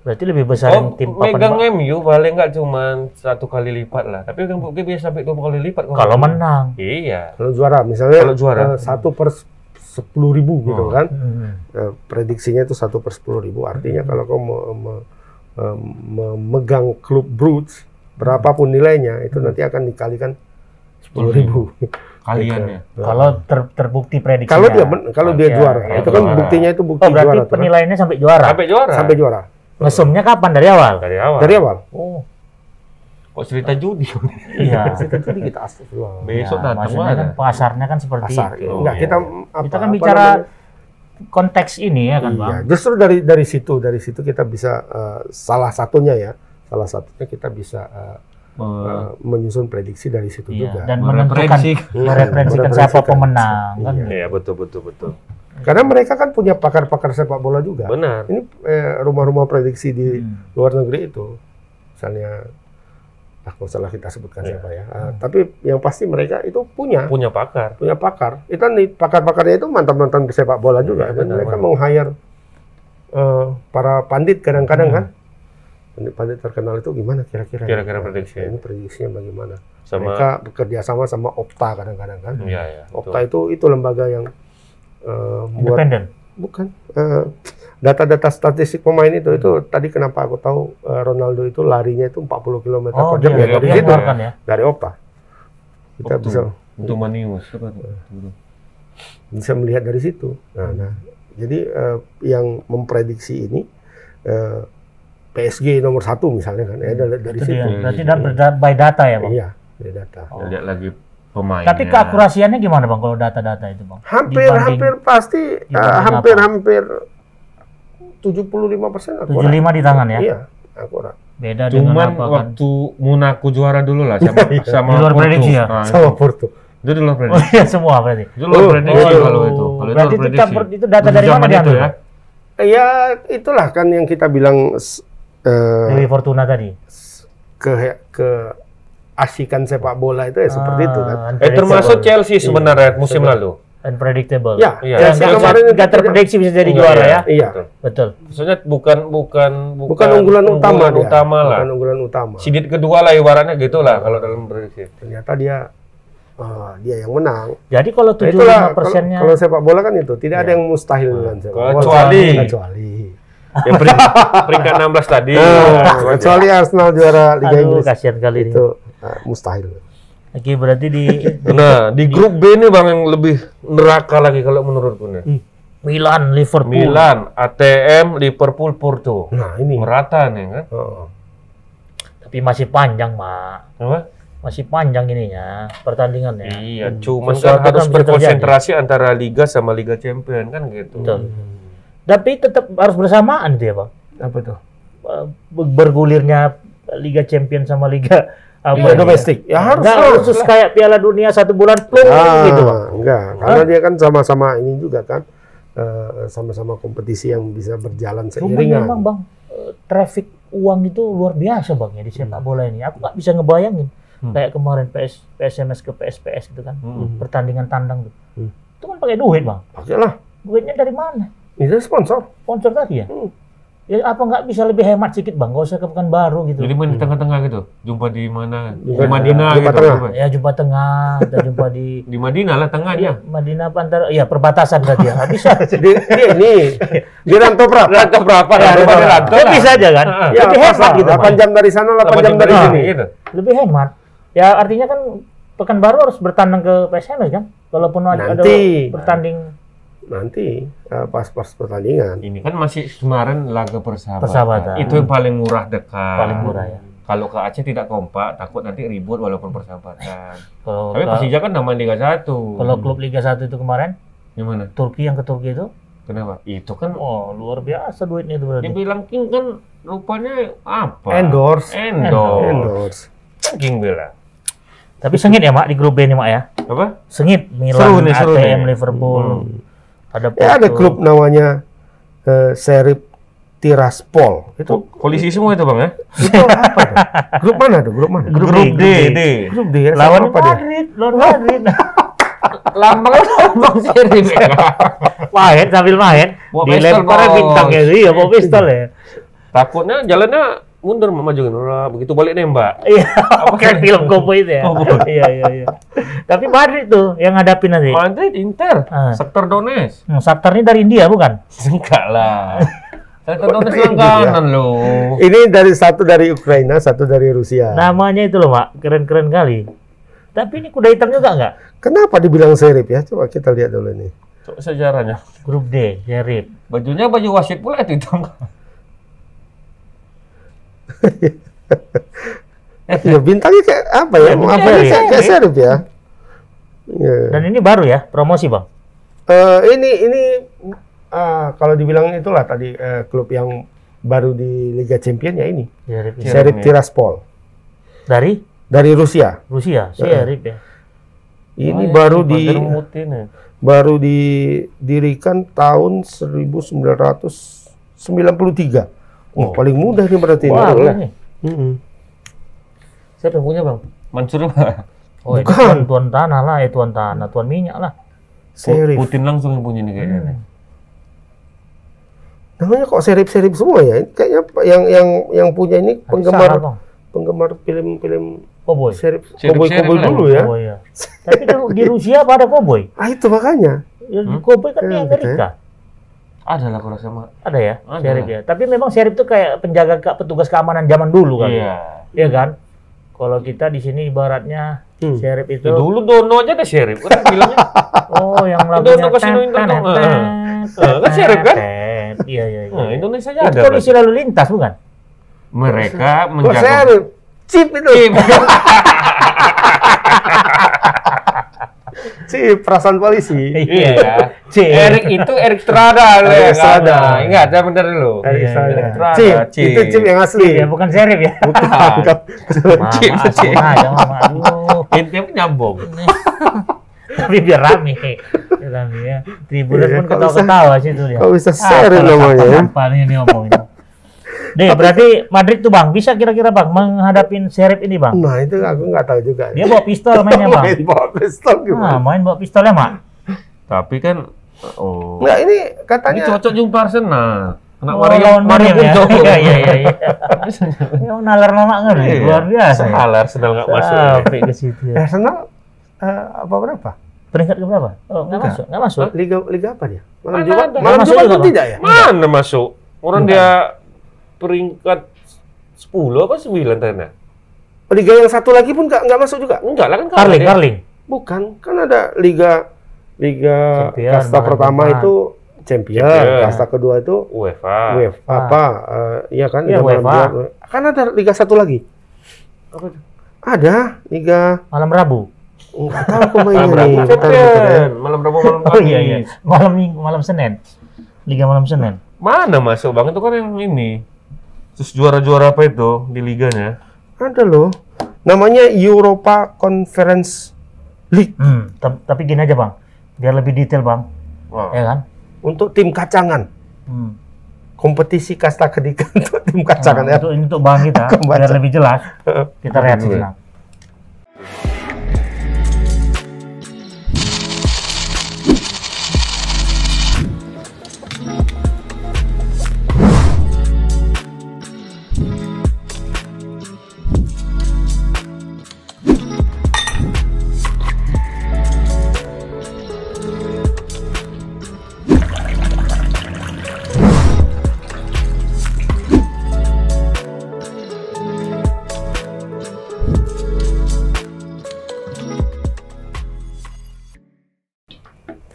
Berarti lebih besar Oh, yang tim papan megang bawah. MU paling nggak cuma satu kali lipat lah. Tapi megang Budge bisa sampai dua kali lipat. Kalau menang. Iya. kalau juara misalnya Kalau juara. eh, satu per sepuluh ribu gitu Oh. kan Hmm. Eh, prediksinya itu satu per sepuluh ribu artinya kalau kau me- me- eh, memegang klub Bruges berapapun nilainya itu nanti akan dikalikan sepuluh ribu Kalian ya. Kalau ter- terbukti prediksi. kalau dia men- kalau dia juara ya, itu kan juara. buktinya itu bukti Oh, berarti juara tuh kan. penilaiannya sampai juara. Sampai juara. sampai juara Ngesumnya kapan dari awal? dari awal. dari awal Oh, Kok cerita judi? iya. jadi kita astagfirullah Besok Ya, datang kan pasarnya kan seperti pasar itu. enggak iya. kita apa, Kita kan bicara namanya? konteks ini ya kan, iya, Bang? justru dari dari situ dari situ kita bisa eh, salah satunya ya salah satunya kita bisa eh, menyusun prediksi dari situ Iya, juga dan menentukan Mereferensi. mereferensikan siapa Mereferensikan. pemenang kan. Iya. Iya betul betul betul. karena mereka kan punya pakar-pakar sepak bola juga Benar. ini eh, rumah-rumah prediksi di Hmm. luar negeri itu misalnya ah nggak usah lah kita sebutkan Iya. siapa ya Ah, tapi yang pasti mereka itu punya Punya pakar. punya pakar itu kan di pakar-pakarnya itu mantan-mantan sepak bola juga Iya, dan benar, mereka benar. meng-hire eh, para pandit kadang-kadang Hmm. kan pandit-pandit terkenal itu gimana kira-kira Kira-kira Nah, prediksinya. ini prediksinya bagaimana Sama. mereka bekerja sama sama Opta kadang-kadang kan Iya ya. Opta itu itu lembaga yang eh, buat Independen. bukan eh, data-data statistik pemain itu itu tadi kenapa aku tahu eh, Ronaldo itu larinya itu 40 km Oh, per jam ya dari situ mengeluarkan ya. dari Opta kita Optu. bisa Untuk Manius. bisa melihat dari situ nah, nah jadi eh, yang memprediksi ini eh, PSG nomor satu misalnya kan ya dari, dari Itu situ dia. Berarti dan berda- by data ya, Bang. iya dari data Oh. Lihat lagi pemain. Tapi keakurasiannya gimana, Bang, kalau data-data itu, Bang? hampir Dibanding hampir pasti eh, hampir apa? hampir 75 persen akurat 75 di tangan ya. iya akurat Beda dengan Cuman apa kan? waktu Monaco juara dulu lah sama sama Di luar Porto. prediksi ya? Nah, sama Porto itu di luar Oh prediksi. iya semua berarti. Itu luar Oh, prediksi oh, kalau itu. Kalau itu berarti itu, prediksi. tak- itu data dari Zaman mana itu ya? Bang? ya itulah kan yang kita bilang eh, Dewi Fortuna tadi. ke ke mengasihkan sepak bola itu ya seperti itu kan. Ah, Eh termasuk. Chelsea sebenarnya musim lalu. unpredictable. Ya, Iya. Ya, Chelsea kemarin nggak tidak- terprediksi bisa jadi Iya, juara iya. ya. Iya. Betul. Betul. Maksudnya bukan bukan Bukan unggulan utama dia. utama lah. Bukan unggulan utama. Sidit kedua lah ibaratnya gitu lah kalau dalam prediksi. Ternyata dia ah, dia yang menang. Jadi kalau Nah, itulah 75 kalau, persennya kalau sepak bola kan itu tidak ada yang mustahil dengan sepak bola. Kecuali kecuali yang peringkat, peringkat 16 tadi. Ah, kecuali Arsenal juara Liga Aduh, Inggris kasihan kali ini. itu ah, mustahil. Oke, berarti di Nah, di grup B ini Bang yang lebih neraka lagi kalau menurutku nih. Milan, Liverpool. Milan, ATM, Liverpool, Porto. Nah ini. Merata nih kan. Oh. Tapi masih panjang, Mak. Apa? Masih panjang ininya pertandingannya. Iya, cuma Sesuatu kan harus kan berkonsentrasi antara Liga sama Liga Champion kan gitu. Betul. Tapi tetap harus bersamaan itu ya, Bang. Apa tuh? Eh, Bergulirnya Liga Champion sama Liga apa Liga ya? domestik. Ya harus Nggak lah. khusus kayak Piala Dunia satu bulan plung Ah, gitu, Bang. enggak, karena dia kan sama-sama ini juga kan eh, sama-sama kompetisi yang bisa berjalan Cuma seiringan. memang, Bang, eh, traffic uang itu luar biasa, Bang, ya di sepak bola ini. Aku nggak bisa ngebayangin. Hmm. Kayak kemarin PS, PSMS ke PSPS gitu kan. Hmm. Pertandingan tandang tuh. Hmm. Itu kan pakai duit, Bang. Pakailah. Duitnya dari mana? Ini sponsor. Sponsor tadi ya? Hmm. Ya apa nggak bisa lebih hemat sedikit, Bang? Gak usah ke Pekanbaru gitu. Jadi main di tengah-tengah gitu. Jumpa di mana? Jumpa Di di- Madinah jumpa gitu. tengah. Jumpa. Ya jumpa tengah, kita jumpa di Di Madinah lah tengahnya. Madinah apa antara ya perbatasan berarti ya. Bisa. Jadi dia ini di Ranto Prap. Ranto berapa? Ya, Ranto pada ya, ya bisa aja kan? Ya, Lebih hemat pasal, gitu. 8 Bang. jam dari sana, 8, jam dari sini. gitu. Lebih hemat. Ya artinya kan Pekanbaru harus bertandang ke PSMS kan? Walaupun ada, ada Nanti. bertanding Nanti eh, pas-pas pertandingan. Ini kan masih kemarin laga persahabatan. Persahabatan. Itu yang paling murah dekat. paling murah ya. Kalau ke Aceh tidak kompak, takut nanti ribut walaupun persahabatan. Kalau Tapi Persija kan nama Liga 1. kalau klub Liga 1 itu kemarin Gimana? Turki yang ke Turki itu, Kenapa? Itu kan oh luar biasa duitnya itu berarti. dibilang King kan rupanya apa? Endorse. Endorse. Endorse. Kan King bilang. Tapi sengit ya mak di grup B ini mak ya. Apa? Sengit Milan, Seru nih, seru ATM, nih. Liverpool. Ada Ya ada klub namanya eh, Serip Tiraspol. Itu Polisi semua itu bang ya? itu apa tuh? Grup mana tuh? Grup mana? Grup, Grup D, D, grup D. Grup D ya. Lawan Sama apa dia? Madrid, lawan Madrid. Lambang lambang seri main sambil main, Bawa dilempar bintangnya itu, iya bawa pistol ya. Takutnya jalannya mundur memajuin Wah, begitu balik nembak. Iya, kayak film Cowboy itu ya. Iya, iya, iya. Tapi Madrid tuh yang ngadapin nanti. Madrid Inter, Ah. sektor Donetsk. Hmm, Shakhtar ini dari India bukan? Enggak lah. Sektor Donetsk Ini langganan loh. Ini dari satu dari Ukraina, satu dari Rusia. Namanya itu loh, Mak. Keren-keren kali. Tapi ini kuda hitam juga nggak? Kenapa dibilang serip ya? Coba kita lihat dulu nih. Coba sejarahnya. Grup D, Sheriff. Bajunya baju wasit pula itu hitam. Ya bintangnya kayak apa ya? Ya, serip. kayak, kayak serip ya. Iya. Dan ini baru ya, promosi bang. Eh, ini ini ah, kalau dibilang itulah tadi eh, klub yang baru di Liga Champion ya ini. Iya. Serip ya. Tiraspol Dari dari Rusia. Rusia, Sheriff ya. Ini Oh, baru ya, di ya. baru didirikan tahun 1993. Oh, paling mudah nih berarti. Wah, ini. ini. Mm-mm. Siapa yang punya bang? Mansur Oh, itu Bukan. tuan, tuan tanah lah, eh tuan tanah, tuan minyak lah. Serif. Putin langsung yang punya nih kayaknya. nih. Namanya kok serip-serip semua ya? Kayaknya yang yang yang punya ini Salah, penggemar bang. penggemar film-film Cowboy. serip Serip-serip koboi-koboi lah. dulu ya. Cowboy, ya. Tapi di, di Rusia apa ada cowboy? Ah itu makanya. Ya, Hmm? Cowboy kan di Hmm, Amerika. Ada lah kalau sama. Ada ya, Ada. Sheriff ya. Tapi memang Sheriff itu kayak penjaga ke- petugas keamanan zaman dulu kan. Iya. Iya kan? Kalau kita di sini ibaratnya Hmm. Sheriff itu Ya, dulu Dono aja ada sheriff. Kan bilangnya. oh yang lagunya untuk kasino Heeh, kan Sheriff kan? Iya iya iya. Nah, Indonesia aja Itu ada. polisi lalu lintas bukan? Mereka Kok menjaga. serip? Chip itu. Tim. Chip perasaan polisi. Iya ya. C. Erik itu Erik Strada. Erik ya, Strada. Ingat ya bener dulu. Iya, iya. Chip. Chip. Itu chip yang asli. Ya bukan Sheriff ya. Bukan. Mama. Aduh. Intinya nyambung. Tapi biar rame. Biar rame ya. Tribuners Iya, pun kok ketawa-ketawa sih itu dia. Kok bisa serip namanya ya? Apa nih ini ngomong ini? Deh, berarti Madrid tuh Bang, bisa kira-kira Bang menghadapin Sheriff ini Bang? Nah itu aku nggak tahu juga. Dia bawa pistol mainnya Bang. main bawa pistol Nah, gimana? main bawa pistolnya, Mak. Tapi kan oh. Nggak ini Ini katanya cocok jumpa Arsenal. Anak Oh, Mario, lawan Mario Mario ya. Iya, iya, iya. Ya, nalar nama ngeri, Iya. luar biasa. ya. Salah Arsenal nggak masuk. Sampai ke situ. ya. Arsenal eh, apa berapa? Peringkat ke berapa? Oh, nggak masuk, nggak masuk. Liga Liga apa dia? Malam Jumat. Malam Jumat tidak ya? Mana masuk? Orang dia peringkat 10 apa 9 tadi? Liga yang satu lagi pun nggak nggak masuk juga. Enggak lah kan Carling. Carling. Bukan, kan ada liga liga Champion, kasta pertama itu champion, Champion. kasta kedua itu UEFA. UEFA apa? eh, iya kan? Iya, malam UEFA. Kan ada liga satu lagi. Apa itu? Ada liga Malam Rabu. nggak tahu aku mainnya Malam nih. Rabu ya. Champion. Malam Rabu malam Oh iya iya. Malam Minggu, malam Senin. Liga malam Senin. Mana masuk Bang? Itu kan yang ini. Terus juara-juara apa itu di liganya? Ada loh. Namanya Europa Conference League Hmm, ta- tapi gini aja bang, biar lebih detail bang, Wah. ya kan? untuk tim kacangan. Hmm. Kompetisi kasta ketiga untuk tim kacangan Nah, ya. untuk, ini untuk bang kita, biar lebih jelas, kita lihat sekarang.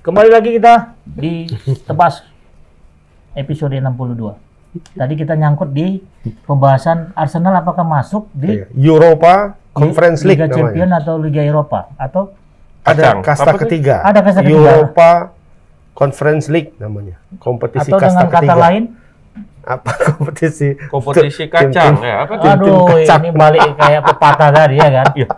Kembali lagi kita di tebas episode 62. Tadi kita nyangkut di pembahasan Arsenal apakah masuk di Iya. Europa Conference League Liga Champion namanya. atau Liga Eropa atau Ada Kacang. kasta ketiga. Ada kasta ketiga. Europa Conference League namanya. Kompetisi atau kasta dengan kata ketiga. lain Apa kompetisi? Kompetisi Tim- kacang tim- ya, apa? Tim- tim Aduh, kacang. ini balik kayak pepatah tadi ya kan? Iya.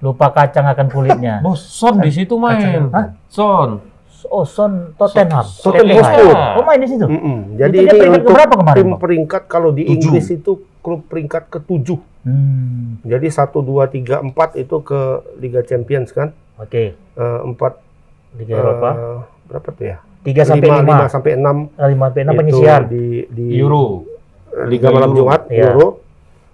Lupa kacang akan kulitnya. Bos, Son di situ main. Hah? Son. Oh, Son Tottenham. Tottenham. Hotspur. Oh, main di situ. Mm-mm. Jadi Itu dia ini peringkat untuk keberapa kemarin, tim Bang? peringkat kalau di Tujuh. Inggris itu klub peringkat ketujuh. Hmm. Jadi satu dua tiga empat itu ke Liga Champions kan? Oke, Eh, empat Liga Eropa. eh, berapa tuh ya? 3 sampai 5. lima sampai enam 5 sampai 6 itu penyisian. di di Euro. Liga Liga Malam Euro. Jumat Iya. Euro.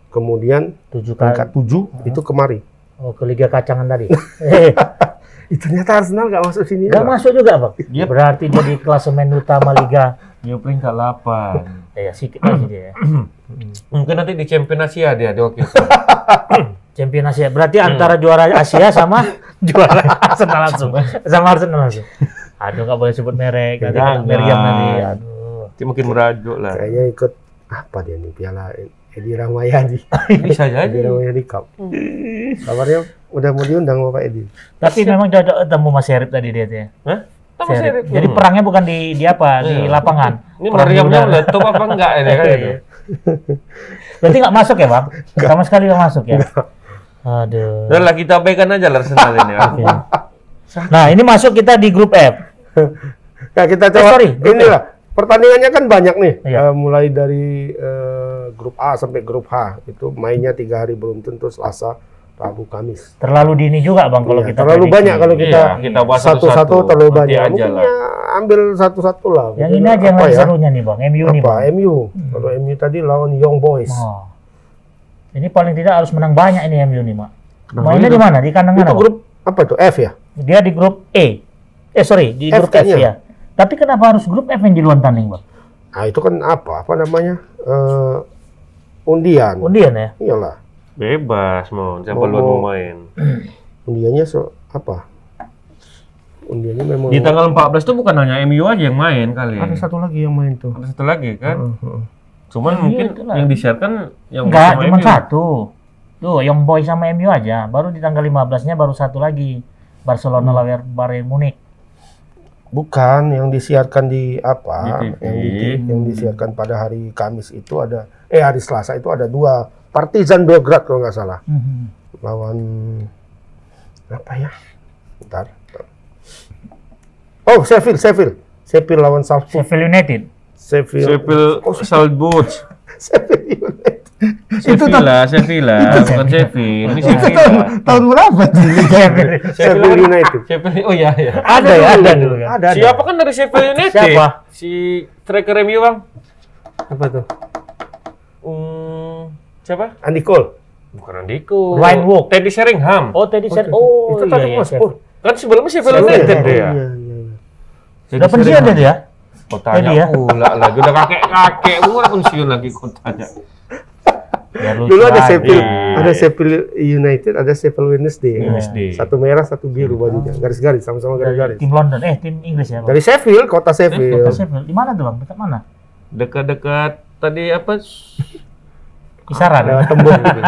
Kemudian 7 peringkat tujuh itu kemari. Oh, ke Liga Kacangan tadi. Eh, Ih, ternyata Arsenal nggak masuk sini. Gak masuk juga, Bang. Yep. Berarti dia di klasemen utama Liga. Dia peringkat 8. Ya, sedikit lagi dia. ya. Mungkin nanti di Champion Asia dia diwakilkan. Champion Asia. Berarti antara juara Asia sama juara Arsenal langsung. Sama Arsenal langsung. Aduh, nggak boleh sebut merek. Nanti meriam nanti. Aduh. Dia mungkin merajuk lah. Kayaknya ikut apa dia nih Piala Edi Rahmayadi. Bisa Edi jadi. Rahmayadi Cup. Kabarnya udah mau diundang Bapak Edi. Tapi memang cocok ketemu Mas Serip tadi dia tuh ya. Hah? Sama Serip. Serip. Jadi Hmm. perangnya bukan di di apa? Di Iya. lapangan. Ini meriamnya meletup apa enggak ini kan itu? Berarti nggak masuk ya, Bang? Sama sekali nggak masuk ya? Aduh. Udah lah kita abaikan aja lah Arsenal ini. Oke. Nah, ini masuk kita di grup F. Nah kita Eh, coba sorry, grup inilah pertandingannya kan banyak nih. Iya. Eh, mulai dari eh, grup A sampai grup H itu mainnya tiga hari beruntun tuh Selasa, Rabu, Kamis. Terlalu dini juga, Bang, kalau Iya, kita terlalu prediksi. banyak kalau kita Iya, satu-satu satu-satu. terlalu Nanti banyak. aja Mungkin lah. ya ambil satu-satu lah. Yang Mungkin ini aja yang ya? serunya nih, Bang. MU nih, Apa? Bang. MU. Kalau MU tadi lawan Young Boys. Oh. Ini paling tidak harus menang banyak ini MU nih, Mak. Mainnya di mana? Di kandang itu mana? Bang? grup apa itu? F ya? Dia di grup E. Eh, sorry, di F grup F, ya. Tapi kenapa harus grup F yang di luar tanding, Bang? Nah itu kan apa? Apa namanya? Eh, undian. Undian ya? Iyalah. Bebas mau siapa Mau- luar mau main. Undiannya so apa? Undiannya memang Di tanggal 14 tuh bukan hanya MU aja yang main kali. ada satu lagi yang main tuh. Ada satu lagi kan. Heeh, heeh. Cuman Iya, mungkin itulah. yang disiarkan yang Enggak, sama cuma MU. satu. Tuh, Young Boy sama MU aja. Baru di tanggal 15-nya baru satu lagi. Barcelona Hmm. lawan Bayern Munich. Bukan yang disiarkan di apa? Di TV. Yang, di- yang disiarkan pada hari Kamis itu ada eh hari Selasa itu ada dua Partizan Belgrade kalau nggak salah Mhm. lawan apa ya? Bentar. Oh, Sheffield, Sheffield. Sheffield lawan Salzburg. Sheffield United. Sheffield. Sheffield Oh, Salzburg. Sheffield United. Sevilla, Sevilla, bukan Sheffield. Ini Itu tahun, Sevilla. tahun berapa sih? Sheffield United. Sheffield, oh iya, iya. Ada ya, ada dulu kan. Ada, ada. Siapa kan dari Sheffield United? Siapa? Si striker MU, Bang. Apa tuh? Hmm, siapa? Andy Cole. Bukan Andiko. Ryan Wook. Teddy Sheringham. Oh, tadi saya Oke. oh itu iya, tadi iya, Mas. Pur. Kan sebelumnya Sheffield United dia. Iya, iya, iya. Teddy Udah pensiun Sheringham. dia ya? Oh, tanya Teddy ya? pula lagi. Udah kakek-kakek. Umur pensiun lagi kau tanya. Dulu ada. Sheffield, Iya. ada Sheffield United, ada Sheffield Wednesday. Wednesday. Satu merah, satu biru bajunya, garis-garis, sama-sama garis-garis. Tim London, eh tim Inggris ya, Bang. Dari Sheffield, kota Kota Sheffield. Sheffield. Di mana tuh, Bang? Dekat mana? Dekat-dekat tadi apa? Kisaran. Lewat tembok, gitu.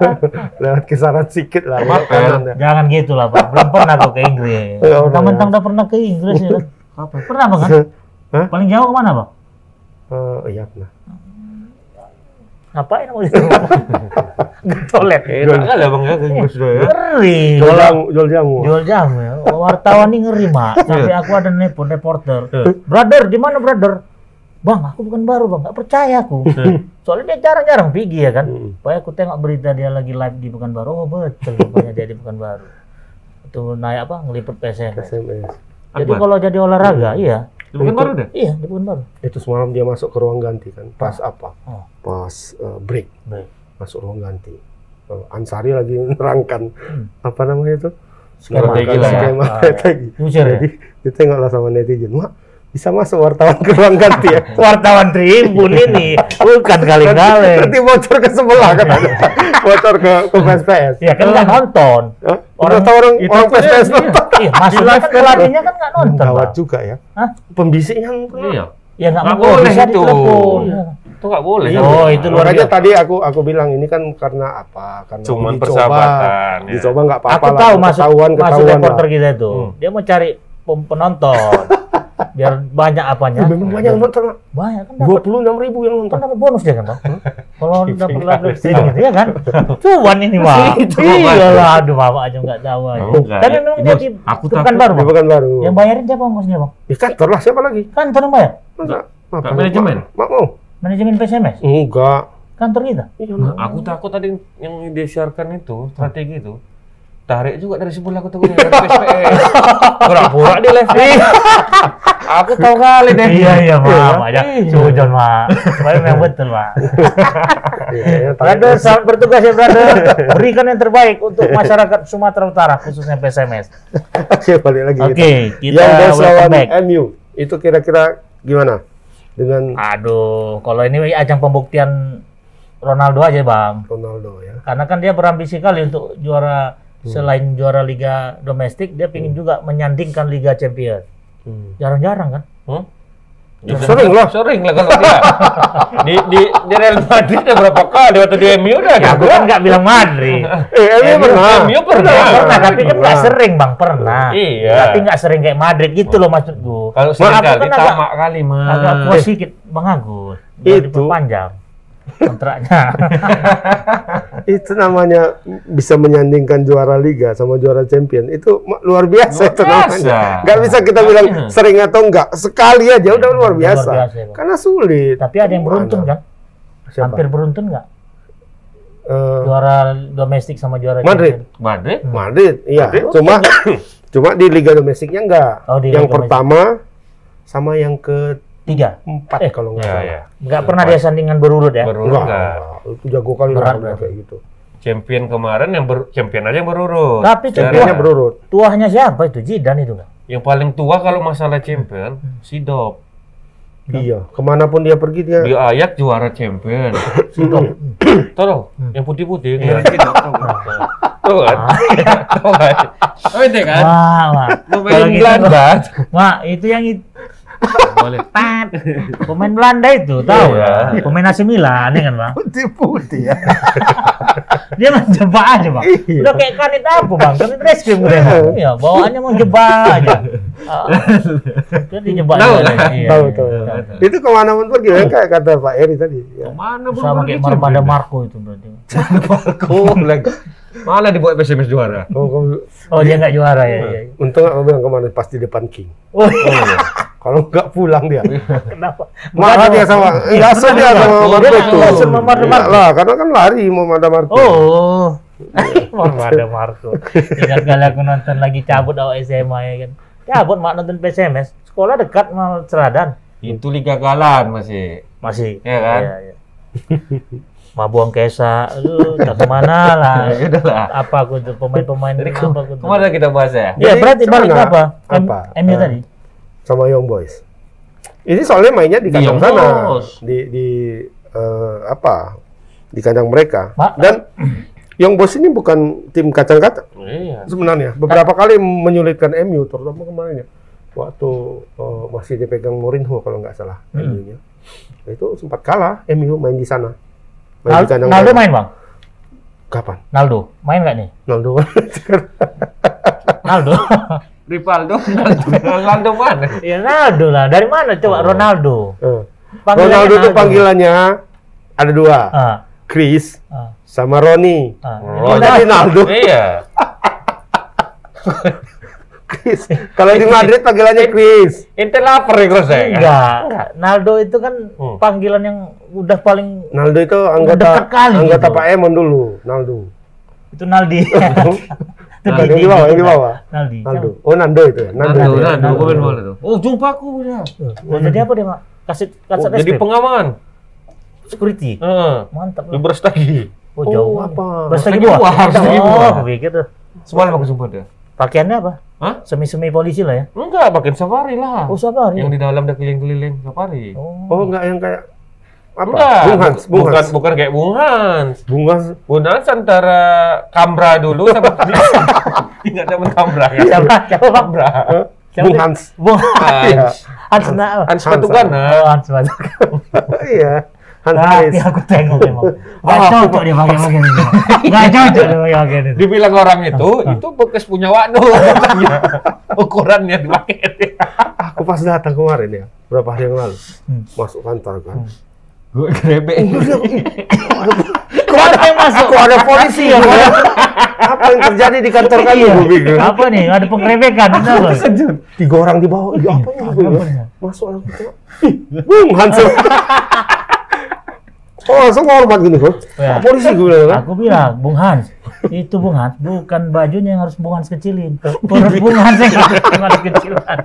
lewat, kisaran sedikit lah. ya. Jangan gitu lah, Bang. Belum pernah aku ke Inggris. Mentang-mentang ya. udah pernah ke Inggris ya kan? Apa? Pernah, Bang? Kan? Hah? Paling jauh ke mana, Bang? Oh iya, nah. Ngapain mau di Getolet. Enak kali abang ya Inggris ya. Ngeri. Jual jamu, jual jamu. jual jamu ya. Wartawan ini ngeri, Mak. Sampai aku ada nelpon reporter. Brother, di mana, brother? Bang, aku bukan baru, Bang. Nggak percaya aku. Soalnya dia jarang-jarang pergi ya kan. Hmm. Pokoknya aku tengok berita dia lagi live di Pekanbaru. Oh, betul rupanya dia di Pekanbaru. Itu naik apa? Ngeliput PSMS. SMS. Jadi kalau jadi olahraga, iya. Bukan baru dah. Iya, di Pekanbaru. Itu semalam dia masuk ke ruang ganti kan. Pas apa? Oh. Pas eh, break. Baik. Masuk ruang ganti. Eh, Ansari lagi nerangkan Hmm. apa namanya itu? Skema. Strategi lah ya. Skema Ah, strategi. Jujur ya? Jadi ditengoklah sama netizen. Mak, bisa masuk wartawan ke ruang ganti ya? Wartawan Tribun ini bukan kali-kali. Nanti bocor ke sebelah kan ada. bocor ke ke PSPS. Ya kan nggak nonton. Hah? Orang- tahu orang itu orang kan PSPS dia- nonton. Iya, maksudnya kan pelatihnya kan nggak nonton. Gawat juga ya. Hah? Pembisiknya Iya. Ya nggak boleh itu. ditelepon. Itu nggak boleh. Iya. Oh, itu luar biasa. tadi aku aku bilang ini kan karena apa? Karena Cuman dicoba. persahabatan, ya. Dicoba nggak apa-apa Aku lah. tahu maksud ketahuan ketahuan reporter kita itu. Hmm. Dia mau cari penonton. Biar banyak apanya. Ya, memang banyak yang nonton. Banyak kan Dua dapat puluh enam ribu yang kan nonton. dapat bonus dia kan, Bang. Kalau dapat live streaming gitu ya kan. Cuan ini. Itu, Iya lah, aduh Mama aja nggak tahu aja. Oh, enggak. Tapi Ya, memang ini dia di aku bukan baru, Di Bang. Pekanbaru. Yang bayarin siapa ongkosnya, Bang? Di kantor lah siapa lagi? Kantor yang bayar. Masa? Apa? Nggak manajemen? Mau? Manajemen PSMS. Enggak. Kantor kita. Iya, aku takut tadi yang disiarkan itu strategi itu tarik juga dari sebelah aku takutnya dari PSPS. Pura-pura di live aku tahu kali deh. Iya iya Iya. mak, aja sujon mak. Supaya memang betul mak. Iya, Brother, selamat bertugas ya brother. Berikan yang terbaik untuk masyarakat Sumatera Utara khususnya PSMS. Oke, balik lagi. Oke, kita yang lawan. MU itu kira-kira gimana? Dengan Aduh, kalau ini ajang pembuktian Ronaldo aja bang. Ronaldo ya. Karena kan dia berambisi kali untuk juara selain juara Liga domestik, dia ingin juga menyandingkan Liga Champion. Hmm. Jarang-jarang kan? Hmm? Ya, sering lah. Sering lah kalau dia. di, di, di Real Madrid udah berapa kali waktu di MU udah Ya, aku ada. kan nggak bilang Madrid. Eh, MU pernah. MU pernah. pernah, tapi kan nggak Pernah. sering bang, pernah. Iya. Tapi nggak sering kayak Madrid gitu loh maksudku. Kalau Mak, sering kali kan agak- tamak kali mah. agak puas sedikit bang Agus. Itu. diperpanjang kontraknya. Itu namanya bisa menyandingkan juara liga sama juara champion. Itu luar biasa Luar itu biasa. namanya. Nggak bisa kita bilang Makanya. sering atau enggak. Sekali aja udah luar Luar biasa. biasa, Bang. Karena sulit. tapi ada yang beruntun Mana? kan? Siapa? Hampir beruntun nggak? Eh, Juara domestik sama juara Madrid. Champion. Madrid. Madrid, iya. Madrid. Cuma cuma di liga domestiknya enggak. Oh, di yang Liga pertama sama yang keempat Tiga. Eh, kalau nggak Ya, salah. ya. Nggak pernah dia sandingan berurut ya? Berurut enggak. Itu jago kali Berat lah kayak gitu. Champion kemarin yang ber, champion aja yang berurut. Tapi Championnya berurut. Tuahnya siapa itu? Jidan itu kan? Yang paling tua kalau masalah champion, Sidop. Iya, ke mana pun dia pergi dia Di Ayak juara champion. Sidop. Tahu dong? Yang putih-putih. Iya. Kayak Sidop. Tahu kan? Tahu kan? Tahu kan? Tahu itu kan? Wah, wah. Kalau Belanda. Wah, itu yang itu. Boleh. Pat. Pemain Belanda itu, tahu Iya. ya? Pemain AC Milan, ya kan bang? putih-putih ya. Dia main jebak aja bang. Iya. Udah kayak kanit apa bang? Kanit reskrim gue. Iya, bawaannya mau jebak aja. Jadi jebak Tahu aja. Iya. tahu tahu. Itu ke mana pun pergi kan kayak kata Pak Eri tadi. Ya. Mana pun Sama kayak Marmada Marco itu berarti. Marco lagi. Mana dibuat PSMS juara? Oh, Oh dia nggak juara ya. iya. untung aku bilang kemarin pasti depan King. Oh, iya. Kalau nggak pulang dia. Kenapa? Marah dia sama, nggak asal dia sama Dia Marco itu. asal sama Marco. Lah, karena kan lari mau ada Marco. Oh. ada Marco. Ingat kali aku nonton lagi cabut awal SMA ya kan. Cabut mak nonton PSMS. Sekolah dekat sama Seradan. Itu liga galan masih. Masih. Iya kan? Iya, iya. Mabuang Kesa, aduh, tak ke mana lah. Ya lah. Apa aku tuh pemain-pemain Jadi apa aku tuh? ke mana kita bahas ya? Ya berarti balik apa? Apa? MU Eh, tadi. Sama Young Boys. Ini soalnya mainnya di Di kandang Young sana, Boys. di di eh, apa? Di kandang mereka. Ma- Dan Young Boys ini bukan tim kacang-kacang Iya. sebenarnya. Beberapa kali menyulitkan MU, terutama kemarin ya. Waktu eh, masih dipegang Mourinho kalau nggak salah Hmm. MU-nya. Itu sempat kalah MU main di sana. Main Nal- di kandang Naldo mereka. main bang? Kapan? Naldo main nggak nih? Naldo. Naldo. Rivaldo, Ronaldo, Ronaldo mana? ya Naldo lah. Dari mana coba Oh. Ronaldo? Eh, Panggilannya Ronaldo itu panggilannya ada dua. Ah, Chris ah, sama Roni. ah. Oh, jadi Naldo. Iya. Chris. Kalau di Madrid panggilannya Chris. Ente lapar ya Gros ya? Enggak. Naldo itu kan Hmm. panggilan yang udah paling Naldo itu anggota kali anggota gitu. Pak Emon dulu, Naldo. itu Naldi. Bukan, yang di bawah, yang di bukan. bawah. Naldi. Naldo. Oh, Nando itu ya. Nando, ya. Nando, pemain bola tuh. Oh, jumpa aku ya. Oh, jadi apa dia, Mak? Kasih Oh, kasih jadi pengaman. security. Heeh. Mantap lah. Berstagi. Oh, Oh, jauh. apa? Bersegi Bersegi buah. buah, bersegi buah. Oh, aku pikir tuh. Semalam aku jumpa dia. Pakaiannya apa? Hah? Semi-semi polisi lah ya. Enggak, pakai safari lah. Oh, sabar Yang ya. di dalam udah keliling-keliling safari. Oh. Oh, enggak yang kayak apa? Enggak, Bung Hans, Bung bukan Hans. bukan kayak Bung Hans. Bung Hans. Bung Hans antara Kambra dulu sama Ingat zaman Kambra kan? Siapa? Siapa, Siapa Bung dia? Hans. Bung Hans. Hans nah. Hans Hans, Patugana. Oh, Hans Batuk. Iya. Hans Tapi Haris. aku tengok emang. Gak Ah, cocok dia pakai bagian itu. Gak cocok dia pakai bagian itu. Dibilang orang itu, itu bekas punya Wano. Ukurannya dipakai. Aku pas datang kemarin ya, berapa hari yang lalu, Hmm. masuk kantor kan. Gue grebek. Kok ada yang masuk? Kok ada polisi ya? Apa yang terjadi di kantor kami? Iya. Bingung. Apa nih? Ada penggerebekan. Kenapa? Tiga orang di bawah. Iya apa nih? Masuk tengok. Ih, Bung Hans. Oh, langsung hormat gini kok. Ya. Polisi gue bilang. Aku bilang, Bung Hans, itu Bung Hans, bukan bajunya yang harus Bung Hans kecilin. Perut Bung Hans yang harus kecilan.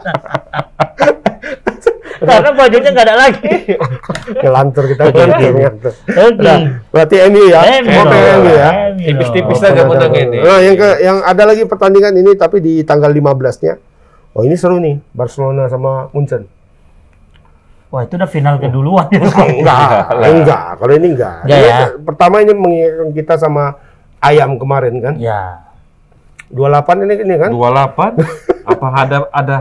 Karena bajunya nggak ada lagi. Ngelantur kita. Ngelantur. Udah, berarti MU ya. MU Oke, dong. MU ya. MU Tipis-tipis saja menang ini. Nah, yang ke, yang ada lagi pertandingan ini tapi di tanggal 15-nya. Oh, ini seru nih. Barcelona sama Munchen. Wah, itu udah final keduluan. enggak, lah. enggak. Kalau ini enggak. Enggak Ini ya? Pertama ini mengingatkan kita sama ayam kemarin kan. ya. 28 ini ini kan? 28 apa ada ada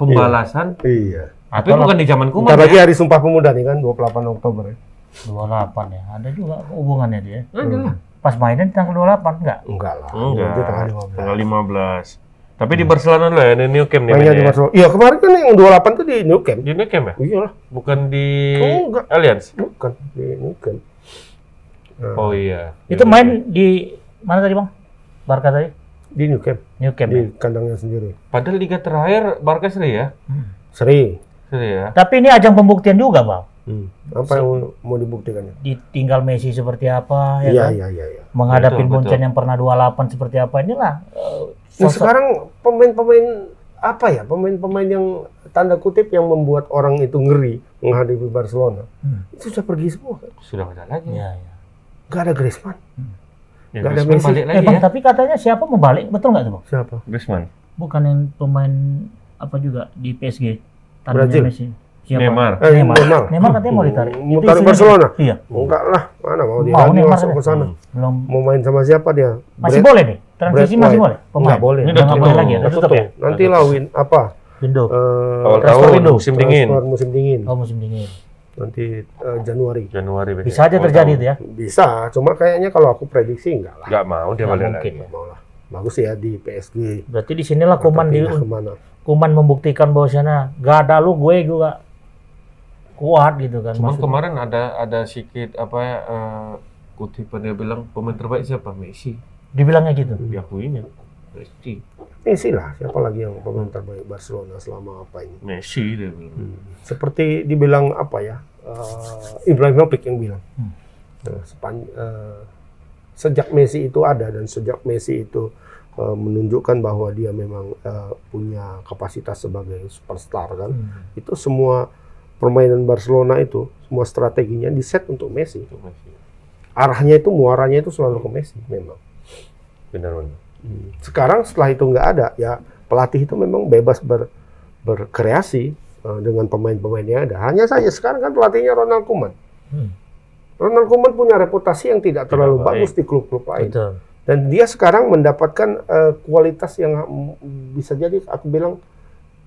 pembalasan? Iya. Tapi Atau bukan di zaman Bentar kuman lagi ya? hari Sumpah Pemuda nih kan 28 Oktober ya. 28 ya. Ada juga hubungannya dia. Ada lah. Pas mainnya di tanggal 28 enggak? Enggak lah. Enggak. Nanti tanggal Tanggal 15. 15. Tapi di Barcelona dulu ya, di New Camp nih. Mainnya di ya? Barcelona. Iya, kemarin kan yang 28 tuh di New Camp. Di New Camp ya? Iya lah, Bukan di Oh, enggak. Allianz? bukan di New Camp. Nah, Oh iya. Itu main di mana tadi, Bang? Barca tadi? di New Camp, New Camp. di ya? kandangnya sendiri. Padahal liga terakhir Barca seri ya? Seri. Seri ya? Tapi ini ajang pembuktian juga, Bang. Hmm. Apa yang mau, dibuktikannya? Ditinggal Messi seperti apa ya Iya, kan? iya, iya, iya. Menghadapi Munchen yang pernah 28 seperti apa inilah eh, Nah, sekarang pemain-pemain apa ya? Pemain-pemain yang tanda kutip yang membuat orang itu ngeri menghadapi Barcelona. Hmm. Itu sudah pergi semua kan? Sudah ada lagi. Ya, ya. Gak ada Griezmann. Ya, Nggak ada Griezmann Messi. balik Eh, lagi Bang, ya? tapi katanya siapa mau balik? Betul nggak tuh, Bang? Siapa? Griezmann. Bukan yang pemain apa juga di PSG. Brazil. Messi. Siapa? Neymar. Eh, Neymar. Neymar. Neymar katanya mau ditarik. Mau Itu tarik Barcelona? Iya. Enggak lah, mana mau dia Mau Neymar masuk ke sana. Belum Mau main sama siapa dia? masih Brad- boleh nih. Transisi Brad masih boleh. Pemain. Nggak boleh. Udah Udah nggak boleh lagi ya. Tutup tutup. ya. Nanti lah win apa? Window. Eh, Awal tahun window. musim dingin. transfer musim dingin. Oh musim dingin. Nanti eh, Januari. Januari. Bisa aja terjadi itu ya. Bisa, cuma kayaknya kalau aku prediksi enggak lah. Nggak mau dia balik mungkin. lagi. Nggak mau lah. Bagus ya di PSG. Berarti di sinilah Kuman di ke mana? Kuman membuktikan bahwasanya gak ada lu gue juga kuat gitu kan. Cuman Maksud- kemarin ada ada sedikit apa ya eh, kutipan dia bilang pemain terbaik siapa? Messi. dibilangnya gitu. Diakuinya. Messi. Messi lah, siapa lagi yang pemain terbaik Barcelona selama apa ini? Messi dia bilang. Hmm. Seperti dibilang apa ya? Uh, Ibrahimovic yang bilang. Hmm. Nah, sepan- eh, sejak Messi itu ada dan sejak Messi itu eh, menunjukkan bahwa dia memang eh, punya kapasitas sebagai superstar kan, Hmm. itu semua permainan Barcelona itu semua strateginya di set untuk Messi. Arahnya itu muaranya itu selalu ke Messi memang. Benar benar. Hmm. Sekarang setelah itu nggak ada, ya pelatih itu memang bebas ber, berkreasi eh, dengan pemain-pemain yang ada. Hanya saja sekarang kan pelatihnya Ronald Koeman. Hmm. Ronald Koeman punya reputasi yang tidak Tidak terlalu baik. bagus di klub-klub lain. Betul. Dan dia sekarang mendapatkan eh, kualitas yang bisa jadi aku bilang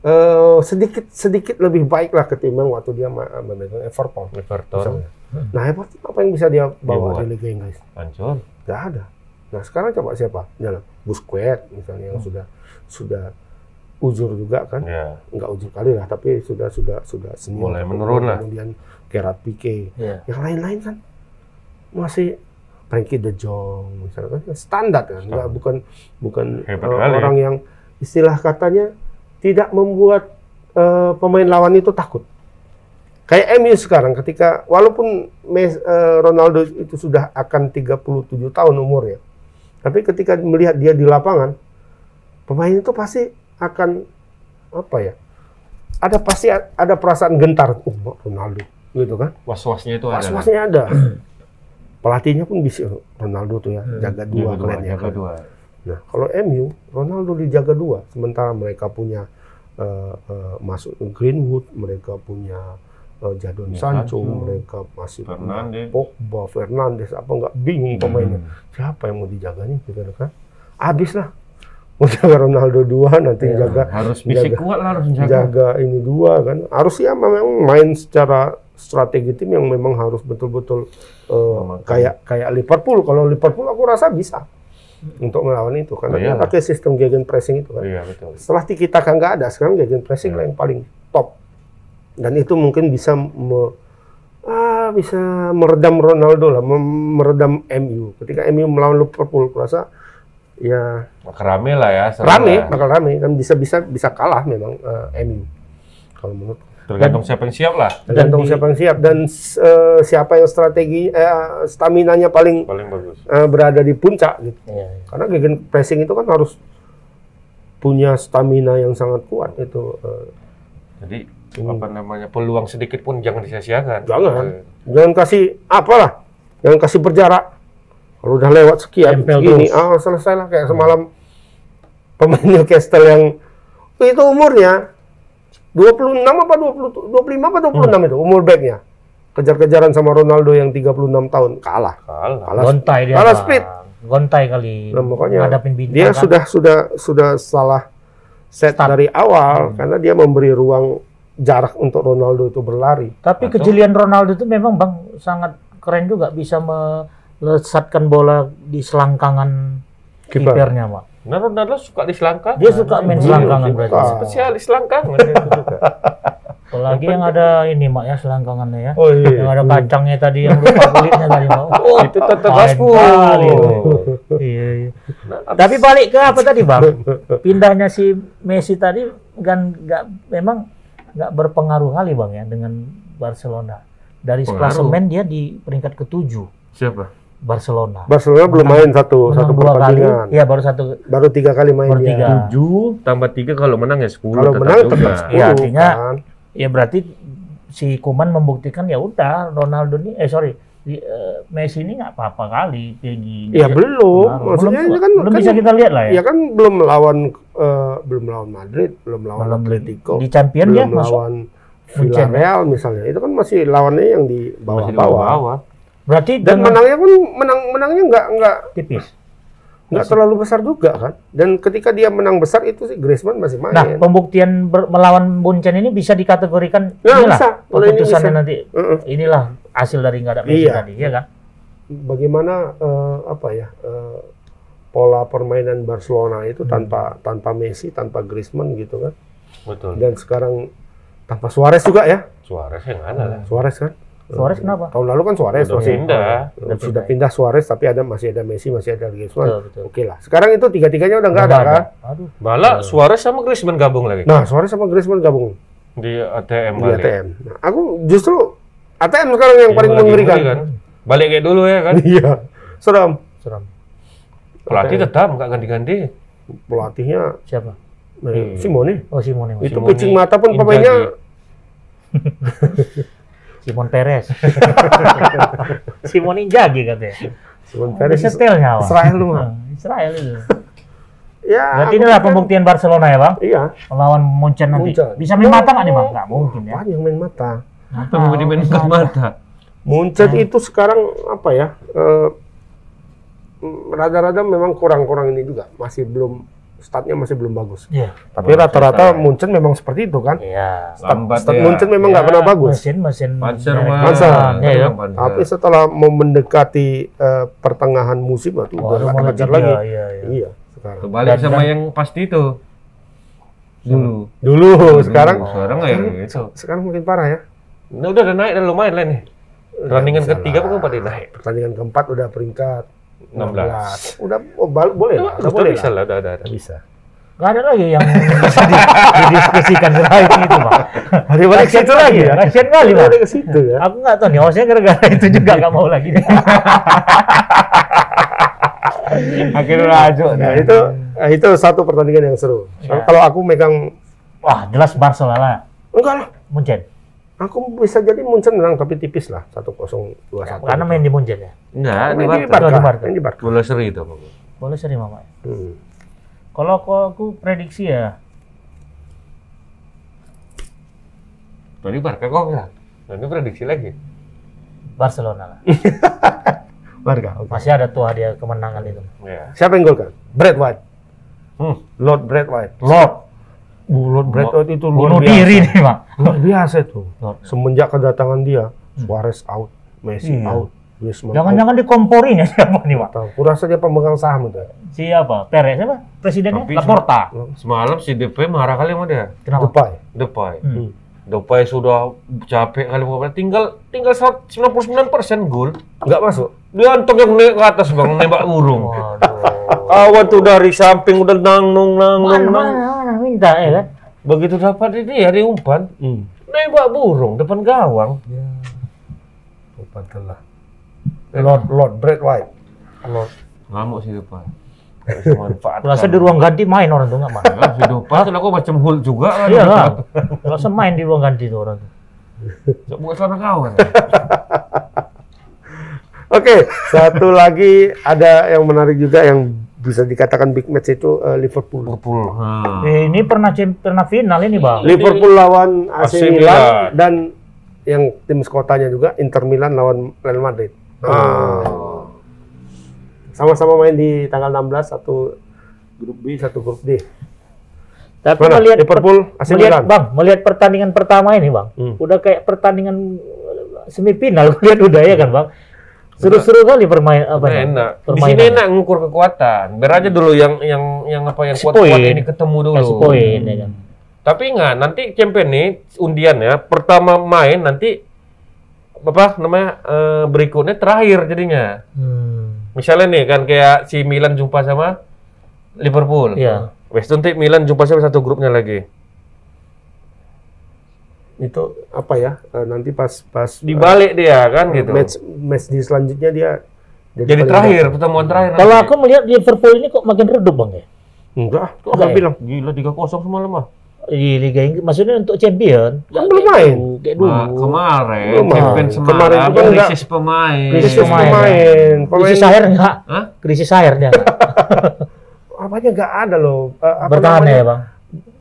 eh, sedikit sedikit lebih baik lah ketimbang waktu dia ma- memegang Everton. Everton misalnya. Nah Everton apa yang bisa dia bawa di Liga Inggris? hancur. Gak ada. Nah sekarang coba siapa? Jalan Busquets misalnya yang Hmm. sudah sudah uzur juga kan? Ya. Nggak uzur kali lah, tapi sudah sudah sudah senior. Mulai menurun lah. Kemudian Gerard Pique, Iya. yang lain-lain kan masih Frankie De Jong misalnya kan standar kan, nggak bukan bukan Hebat kali. orang yang istilah katanya tidak membuat eh, pemain lawan itu takut. Kayak MU sekarang ketika walaupun Mes- eh, Ronaldo itu sudah akan 37 tahun umurnya. Tapi ketika melihat dia di lapangan, pemain itu pasti akan apa ya? Ada pasti ada perasaan gentar, oh Ronaldo gitu kan. Was-wasnya itu ada. Was-wasnya ada. Pelatihnya pun bisa Ronaldo tuh ya, Hmm. jaga Jaga dua dua, keren ya. jaga dua. Nah, kalau MU, Ronaldo dijaga dua, sementara mereka punya eh, eh, masuk Greenwood, mereka punya eh, Jadon Ya, Sancho, Sancho, mereka masih punya Fernandes. Pogba, Fernandes, apa nggak bingung pemainnya. Hmm. Siapa yang mau dijaganya gitu kan? Habis lah. Mau jaga Ronaldo dua, nanti Ya, jaga Harus fisik jaga- kuat lah harus jaga. jaga ini dua kan harus ya memang main secara strategi tim yang memang harus betul-betul Memakan. kayak kayak Liverpool kalau Liverpool aku rasa bisa untuk melawan itu karena Oh, dia iyalah. pakai sistem gegen pressing itu kan Iya betul. setelah Tiki Taka nggak ada sekarang gegen pressing Ya. lah yang paling top dan itu mungkin bisa me- ah, bisa meredam Ronaldo lah meredam MU ketika MU melawan Liverpool aku rasa ya Maka rame lah ya. rame lah. bakal rame dan bisa bisa bisa kalah memang eh, MU kalau menurut Tergantung siapa yang siap lah. tergantung siapa yang siap dan eh, siapa yang strategi eh, stamina nya paling Paling bagus. eh, berada di puncak gitu Iya. karena gegen pressing itu kan harus punya stamina yang sangat kuat itu eh, Jadi Hmm. apa namanya peluang sedikit pun jangan disia-siakan. Jangan. Eh, jangan kasih apalah jangan kasih berjarak kalau udah lewat sekian Tempel gini terus. ah selesai lah kayak semalam pemain Newcastle yang itu umurnya 26 apa 20 25 apa 26 itu umur backnya kejar-kejaran sama Ronaldo yang 36 tahun kalah Kalah. kalah Gontai dia. kalah speed. Gontai kali. Nah, makanya ngadapin bintang dia kan. sudah sudah sudah salah set Start. dari awal Hmm. karena dia memberi ruang jarak untuk Ronaldo itu berlari Tapi Atau- kejelian Ronaldo itu memang Bang sangat keren juga bisa melesatkan bola di selangkangan Kiper. kipernya, Pak. Nah, Ronaldo suka di selangkangan. Dia suka main Iya, selangkangan berarti. Spesialis selangkangan dia itu suka. Apalagi yang ada ini Mak ya selangkangannya ya. oh Yang ada kacangnya tadi yang lupa kulitnya tadi, Mak. Oh, itu tetap. Iya, iya. Tapi balik ke apa tadi, Bang? Pindahnya si Messi tadi kan nggak memang nggak berpengaruh kali, Bang ya dengan Barcelona. Dari klasemen dia di peringkat ketujuh Siapa? Barcelona. Barcelona belum main satu Menang satu dua kali. pertandingan Iya, baru satu. baru tiga kali main Baru dia tiga. Tujuh tambah tiga kalau menang ya sepuluh. kalau menang tetap juga. sepuluh Iya, artinya kan. Ya berarti si Kuman membuktikan ya udah Ronaldo ini eh sorry di, eh, Messi ini nggak apa-apa kali kayak gini. ya belum Pengaruh. maksudnya belum, ini kan belum kan- bisa kita lihat lah ya. ya kan belum melawan eh, belum lawan Madrid belum lawan Belum Atletico di champion belum masuk lawan Munchen, Villarreal misalnya itu kan masih lawannya yang di bawah-bawah bawah. Berarti dan dengan menangnya pun menang menangnya nggak nggak tipis. nggak terlalu besar juga kan dan ketika dia menang besar itu sih Griezmann masih main Nah, pembuktian ber- melawan Munchen ini bisa dikategorikan Ya, inilah bisa. Ini keputusannya bisa. nanti Heeh. inilah hasil dari nggak ada Messi Iya. tadi, ya kan? bagaimana eh, apa ya eh, pola permainan Barcelona itu tanpa tanpa Messi tanpa Griezmann gitu kan Betul. dan sekarang tanpa Suarez juga ya Suarez yang ada lah. Suarez kan Suarez kenapa? Tahun lalu kan Suarez Udah masih pindah. Eh, sudah pindah Suarez tapi ada masih ada Messi, masih ada Griezmann. Oke lah. Sekarang itu tiga-tiganya udah nggak ada Nggak kan? Aduh. Malah Suarez sama Griezmann gabung lagi Nah, Suarez sama Griezmann gabung di ATM di. ATM. Nah, aku justru ATM sekarang yang Yang paling mengerikan. ngeri kan. Balik kayak dulu ya kan. Iya. Seram. Seram. Pelatih tetap nggak ganti-ganti. Pelatihnya Siapa? eh, Simone. Oh Simone. Itu Simone pitching mata pun pemainnya Simon Perez. Simon Inzaghi katanya. Simone Ada Perez. setelnya, Bang. Israel lu. Nah, Israel itu. Ya. Berarti inilah pikir- pembuktian Barcelona ya, Bang? Iya. Melawan Munchen nanti. Munchen. Bisa main mata nggak nih, Bang? Nggak mungkin ya. Yang main mata? Apa mau dimainkan mata? Munchen itu sekarang apa ya? eh, Rada-rada memang kurang-kurang ini juga. Masih belum statnya masih belum bagus. Iya. Tapi rata-rata Munchen memang seperti itu kan. Iya. Stat, Lambat stat ya. Munchen memang nggak Ya, pernah bagus. Mesin, mesin. Panser. Panser. Ya, ya. Tapi setelah mau mendekati eh, pertengahan musim itu Wah, udah nggak kejar lagi. ya, iya, iya. Iya, sekarang. Kebalik Dan- sama dan- yang pasti itu. Dulu. Dulu, sekarang Sekarang ya gitu. sekarang makin parah ya. Nah, udah udah naik dan lumayan lah nih. Pertandingan ketiga bukan pada naik. Pertandingan keempat udah peringkat 16. Udah oh, bal- boleh lah, udah Udah boleh bisa lah. udah ada. ada. Bisa. Nggak ada lagi yang bisa di- didiskusikan selain itu, Pak. Hari balik Kasian situ lagi ya. Kasian kali, Pak. Ke situ ya. Aku nggak tahu nih, maksudnya gara-gara itu juga nggak mau lagi. Akhirnya rajo. Nah, itu eh, itu satu pertandingan yang seru. Ya. Kalau aku megang Wah, jelas Barcelona enggak lah. Munchen. Aku bisa jadi Munchen menang tapi tipis lah 1-0 2-1. Karena main di Munchen ya. Enggak, di Barca. Di Barca. Di Barca. Bola seri itu. Boleh sering mama. Hmm. Kalau aku, aku prediksi ya, Tadi Barca kok enggak? Nanti prediksi lagi. Barcelona lah. Barca. oke. Masih ada tuh hadiah kemenangan itu. Ya. Siapa yang golkan? Brad White. Hmm. Lord Brad White. Lord, Lord Brad White itu luar bunuh biasa. diri nih, Bang. Luar biasa itu. Lord. Semenjak kedatangan dia, Suarez out, Messi Iya. out, Griezmann out. Jangan-jangan dikomporin ya siapa nih, Bang? Tahu. Kurasa dia pemegang saham itu. Siapa? Perez siapa? Presidennya? Tapi- Laporta. Semalam si DP marah kali sama dia. Kenapa? Depay. Depay. Hmm. Depay sudah capek kali mau tinggal tinggal 99% gol. Nggak masuk. Dia antok yang naik ke atas bang, nembak burung. Waduh. Awan tuh dari samping udah nangnung Mana, nang. mana, mana, minta ya kan? Begitu dapat ini ya diumpan, Hmm. nembak burung depan gawang. Ya. Lupa Lord Lord Brad White. Lord. Ngamuk sih manfaatkan. Rasa di ruang ganti main orang tuh nggak main. Ya, si Depay kan aku macam Hulk juga kan. Iya lah. Rasa main di ruang ganti tuh orang tuh. Sok Buat celana kawan. Oke, satu lagi ada yang menarik juga yang bisa dikatakan big match itu eh, Liverpool. Liverpool. Hmm. Eh, ini pernah pernah final ini bang. Liverpool lawan AC, AC Milan, Milan. dan yang tim sekotanya juga Inter Milan lawan Real Madrid. Nah, Oh. Sama-sama main di tanggal 16 satu grup B, satu grup D. Tapi Mana? melihat Liverpool, AC melihat Milan. bang, melihat pertandingan pertama ini bang, Hmm. udah kayak pertandingan semifinal lihat udah ya kan bang. Seru-seru kali permain apa ya? enak. Di sini enak ngukur kekuatan. Biar aja dulu yang yang yang apa yang kuat-kuat ini ketemu dulu. Kasih poin ya kan. Tapi enggak, nanti champion nih undian ya. Pertama main nanti apa namanya eh, berikutnya terakhir jadinya. Hmm. Misalnya nih kan kayak si Milan jumpa sama Liverpool. Iya. Wes nanti Milan jumpa sama satu grupnya lagi. Itu apa ya? eh, nanti pas pas Dibalik dia kan eh, gitu. match match di selanjutnya dia Jadi paling terakhir pertemuan terakhir. Kalau nanti. aku melihat Liverpool ini kok makin redup bang ya. Enggak, Kok enggak enggak bilang. gila 3-0 semalam mah. Di Liga Inggris, maksudnya untuk champion. Kan belum main. Kayak dulu. Nah, kemarin Belum champion semalam Kemarin itu kan enggak- krisis pemain. Krisis Krisis pemain, pemain. Krisis Pemain air enggak? Hah? Krisis air dia enggak? apanya enggak ada loh. Apa Bertahan namanya? ya bang.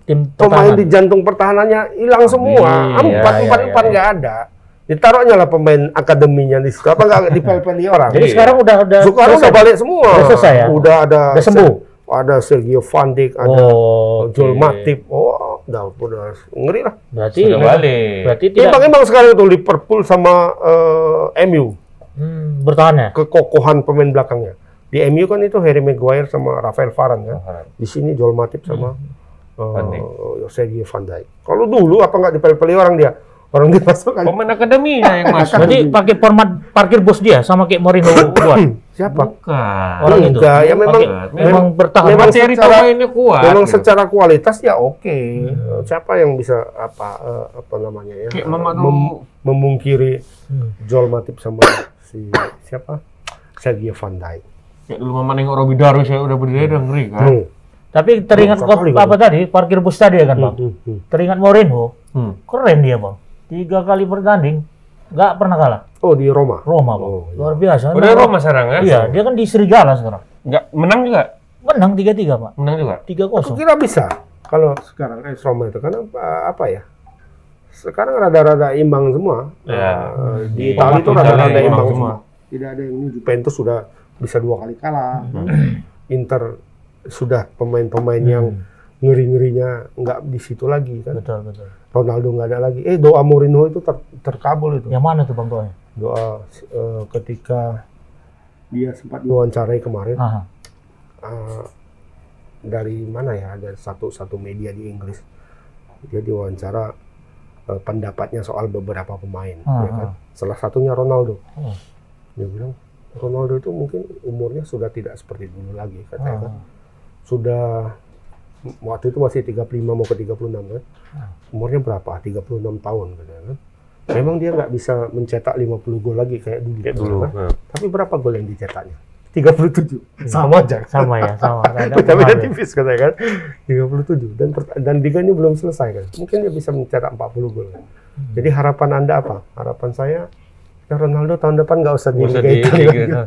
Tim Pemain pertahanan. di jantung pertahanannya hilang semua. Iya, Empat, iya, empat, iya, empat iya. nggak ada. Ditaruhnya lah pemain akademinya di situ. Apa nggak dipel-peli orang? Jadi Iya. sekarang udah udah Sekarang udah balik semua. Udah selesai ya? Udah ada. Udah sembuh? Ada Sergio Van Dijk, ada Oh, Joel. Matip. Oh, udah, udah ngeri lah. Berarti Sudah balik. Berarti tidak Imbang-imbang sekarang itu Liverpool sama eh, MU. hmm, bertahan ya. Kekokohan pemain belakangnya. Di MU kan itu Harry Maguire sama Rafael Varane kan. Di sini Joel Matip sama Hmm. Eh, Van Dijk. Sergio Van Dijk. Kalau dulu apa nggak dipel-peli orang dia? Orang dimasukkan. Pemain akademinya yang masuk. Jadi pakai format parkir bus dia sama kayak Mourinho buat. Siapa? Bukan. Orang itu. Enggak, ya memang Pakai- memang bertahan. memang secara- pemainnya kuat. Memang gitu. secara kualitas ya oke. Siapa yang bisa apa eh, apa namanya ya? Kayak eh, Mamadou- mem- memungkiri Hmm. Joel Matip sama si siapa? Sergio Van Dijk. Kayak dulu mama nengok Robi Darwis ya udah berdiri udah ngeri kan. Hmm. Tapi teringat kok apa tadi parkir bus tadi ya kan bang? Hmm, hmm. Teringat Mourinho, Hmm. keren dia bang. Tiga kali bertanding, nggak pernah kalah. Oh di Roma. Roma bang, Oh, iya. luar biasa. Udah Roma sekarang ya? Iya, dia kan di Serigala sekarang. Enggak menang juga. Menang tiga tiga pak, Menang juga. tiga Aku kosong. kira bisa kalau sekarang AS Roma itu karena apa, apa ya? Sekarang rada-rada imbang semua. Ya. Eh, di Italia itu rada-rada imbang imbang semua. semua. Tidak ada yang ini Juventus sudah bisa dua kali kalah. Inter sudah pemain-pemain yang ngeri-ngerinya nggak di situ lagi kan. Betul betul. Ronaldo nggak ada lagi. Eh doa Mourinho itu ter- terkabul itu. Yang mana tuh bang doanya? Doa eh, ketika dia sempat diwawancarai kemarin Aha. eh, dari mana ya ada satu satu media di Inggris dia diwawancara eh, pendapatnya soal beberapa pemain ya kan salah satunya Ronaldo Oh. dia bilang Ronaldo itu mungkin umurnya sudah tidak seperti dulu lagi katanya kan. Sudah waktu itu masih 35 mau ke 36 kan Ah. umurnya berapa 36 tahun katanya kan memang dia nggak bisa mencetak 50 gol lagi kayak dulu, Kayak dulu. kan? Nah. tapi berapa gol yang dicetaknya 37 sama aja Sama ya, sama. Beda-beda pengaruh. tipis katanya kan. 37 dan dan liga ini belum selesai kan. Mungkin dia bisa mencetak 40 gol. kan. Hmm. Jadi harapan Anda apa? Harapan saya ya Ronaldo tahun depan nggak usah di Liga Italia. Italia.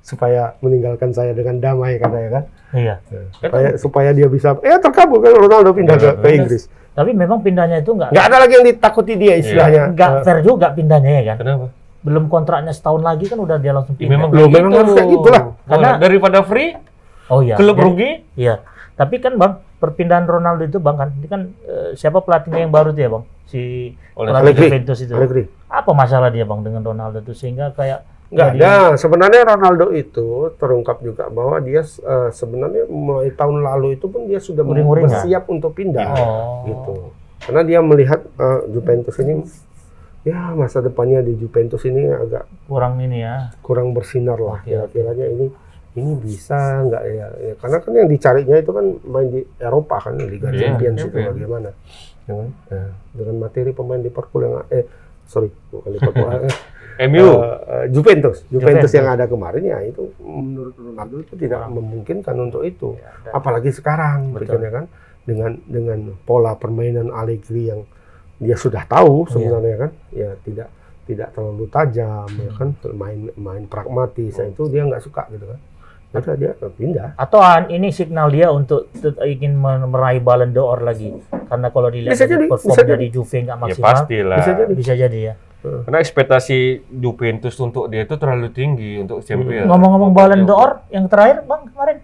supaya meninggalkan saya dengan damai katanya kan. Iya. Supaya supaya dia bisa ya terkabul kan Ronaldo pindah Ya, ke, ke Inggris. Tapi memang pindahnya itu nggak Nggak ada lagi yang ditakuti dia istilahnya. nggak Eh, fair juga pindahnya ya kan. Kenapa? Belum kontraknya setahun lagi kan udah dia langsung Ya, pindah. memang Loh, kayak memang gitu. harus kayak gitulah. Karena- Oh, daripada free, Oh iya. klub rugi. Iya. Tapi kan bang, perpindahan Ronaldo itu bang kan, ini kan eh, siapa pelatihnya yang baru tuh ya bang? Si Oleh pelatih. Juventus itu. Allegri. Apa masalah dia bang dengan Ronaldo itu sehingga kayak Nggak ada. Sebenarnya Ronaldo itu terungkap juga bahwa dia eh, sebenarnya mulai tahun lalu itu pun dia sudah Uring-uringan. bersiap untuk pindah. Oh. gitu. Karena dia melihat eh, Juventus ini ya masa depannya di Juventus ini agak kurang ini ya. kurang bersinar lah. Oke, oke. Kira-kiranya ini ini bisa nggak ya? Ya, Karena kan yang dicarinya itu kan main di Eropa kan Liga Iya, Champions itu Champions. bagaimana? Ya kan? Nah, dengan materi pemain Liverpool yang eh sorry bukan Liverpool MU. eh, Juventus. Juventus Juventus. yang ada kemarin ya itu menurut Ronaldo itu tidak memungkinkan untuk itu. Apalagi sekarang Betul. kan dengan dengan pola permainan Allegri yang dia sudah tahu Iya. sebenarnya kan ya tidak tidak terlalu tajam ya kan main main pragmatis ya, itu dia nggak suka gitu kan udah dia pindah Atau ini signal dia untuk ingin meraih Ballon d'Or lagi. Karena kalau dilihat Bisa dari jadi, bisa performnya jadi. di Juve nggak Ya maksimal, pastilah. Bisa jadi. bisa jadi ya. Karena ekspektasi Juventus untuk dia itu terlalu tinggi untuk Champions. Ngomong-ngomong Ballon d'Or yang terakhir bang kemarin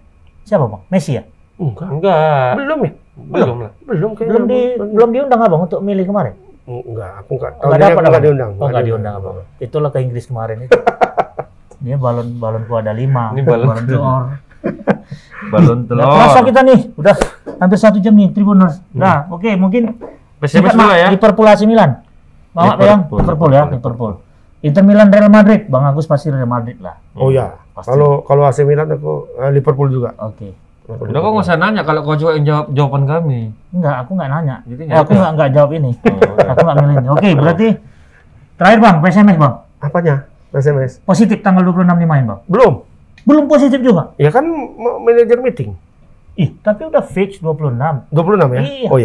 siapa bang? Messi ya? enggak Enggak. belum ya Belum lah. belum Belum di belum diundang abang untuk milih kemarin? enggak aku enggak tahu Nggak dia dapat, enggak diundang Oh nggak diundang abang. Itulah ke Inggris kemarin itu. Dia balon balonku ada lima. Ini balon- d'Or. Balon Nggak terasa kita nih, udah hampir satu jam nih Tribuners. Hmm. Nah, oke mungkin PSMS Singkat, dulu ya. Liverpool AC Milan. Mama Liverpool, yang Liverpool ya, Liverpool. Inter Milan Real Madrid, Bang Agus pasti Real Madrid lah. oh ya kalau kalau AC Milan aku eh, Liverpool juga Oke. Udah kok nggak usah nanya kalau kau juga yang jawab jawaban kami. Enggak, aku nggak nanya. Jadi nggak aku nggak nggak jawab ini. Oh. aku nggak milih ini. Oke, berarti terakhir Bang, PSMS Bang. apanya SMS Positif tanggal 26 dimain Bang. belum Belum positif juga. ya kan ma- manajer meeting Ih, tapi udah fix 26. 26 ya Iya. oh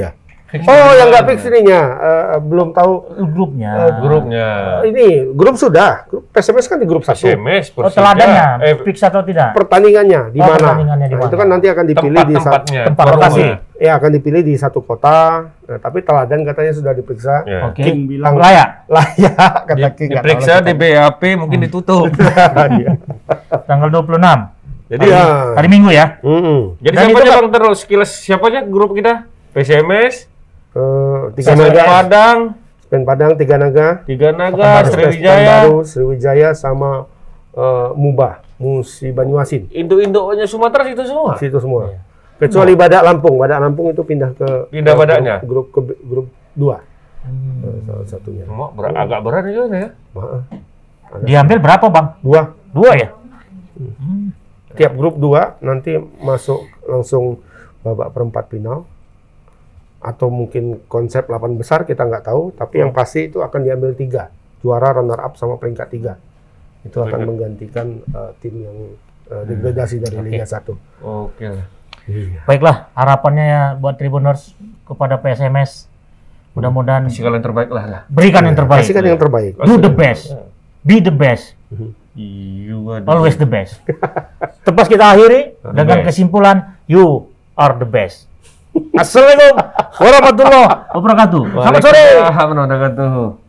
ya oh yang nggak fix ininya eh, belum tahu Grupnya. Eh, Grupnya. ini grup sudah grup PSMS kan di grup satu PSMS, Oh, teladannya Eh, fix atau tidak? pertandingannya di Oh, mana pertandingannya di Nah, mana? itu kan nanti akan dipilih di satu tempat lokasi. ya akan dipilih di satu kota Nah, tapi teladan katanya sudah diperiksa Ya. Oke. King bilang Layak. layak kata Di- King diperiksa di BAP mungkin ditutup. kita. Iya. Tanggal 26. Jadi Iya. Hari Minggu ya. Mm-mm. jadi Dan siapa itu aja bang terus sekilas siapa aja grup kita? PSMS, Eh, tiga Sasana naga Padang, Pen Padang tiga naga Tiga Naga. Sriwijaya, Baru Sriwijaya sama eh, Mubah Musi Banyuasin Indo-Indonya Sumatera itu semua. situ semua Iya. kecuali Badak Lampung Badak Lampung itu pindah ke Pindah ke Badaknya? grup grup ke grup dua eh, salah satunya. Mak, ber- agak berat juga nih ya. Maaf. Diambil berapa bang? Dua, Dua ya? tiap grup dua nanti masuk langsung babak perempat final atau mungkin konsep 8 besar kita nggak tahu tapi yang pasti itu akan diambil tiga juara runner up sama peringkat tiga itu akan menggantikan eh, tim yang eh, degradasi dari Liga 1 Oke lah. Baiklah, harapannya ya buat Tribuners kepada PSMS. Mudah-mudahan Kasih kalian terbaik lah lah. berikan yang terbaik. Kasihkan yang terbaik Do the best. Be the best. You Always the best. Tepas kita akhiri The dengan best. kesimpulan you are the best. Assalamualaikum warahmatullahi wabarakatuh. Selamat sore. Waalaikumsalam warahmatullahi wabarakatuh.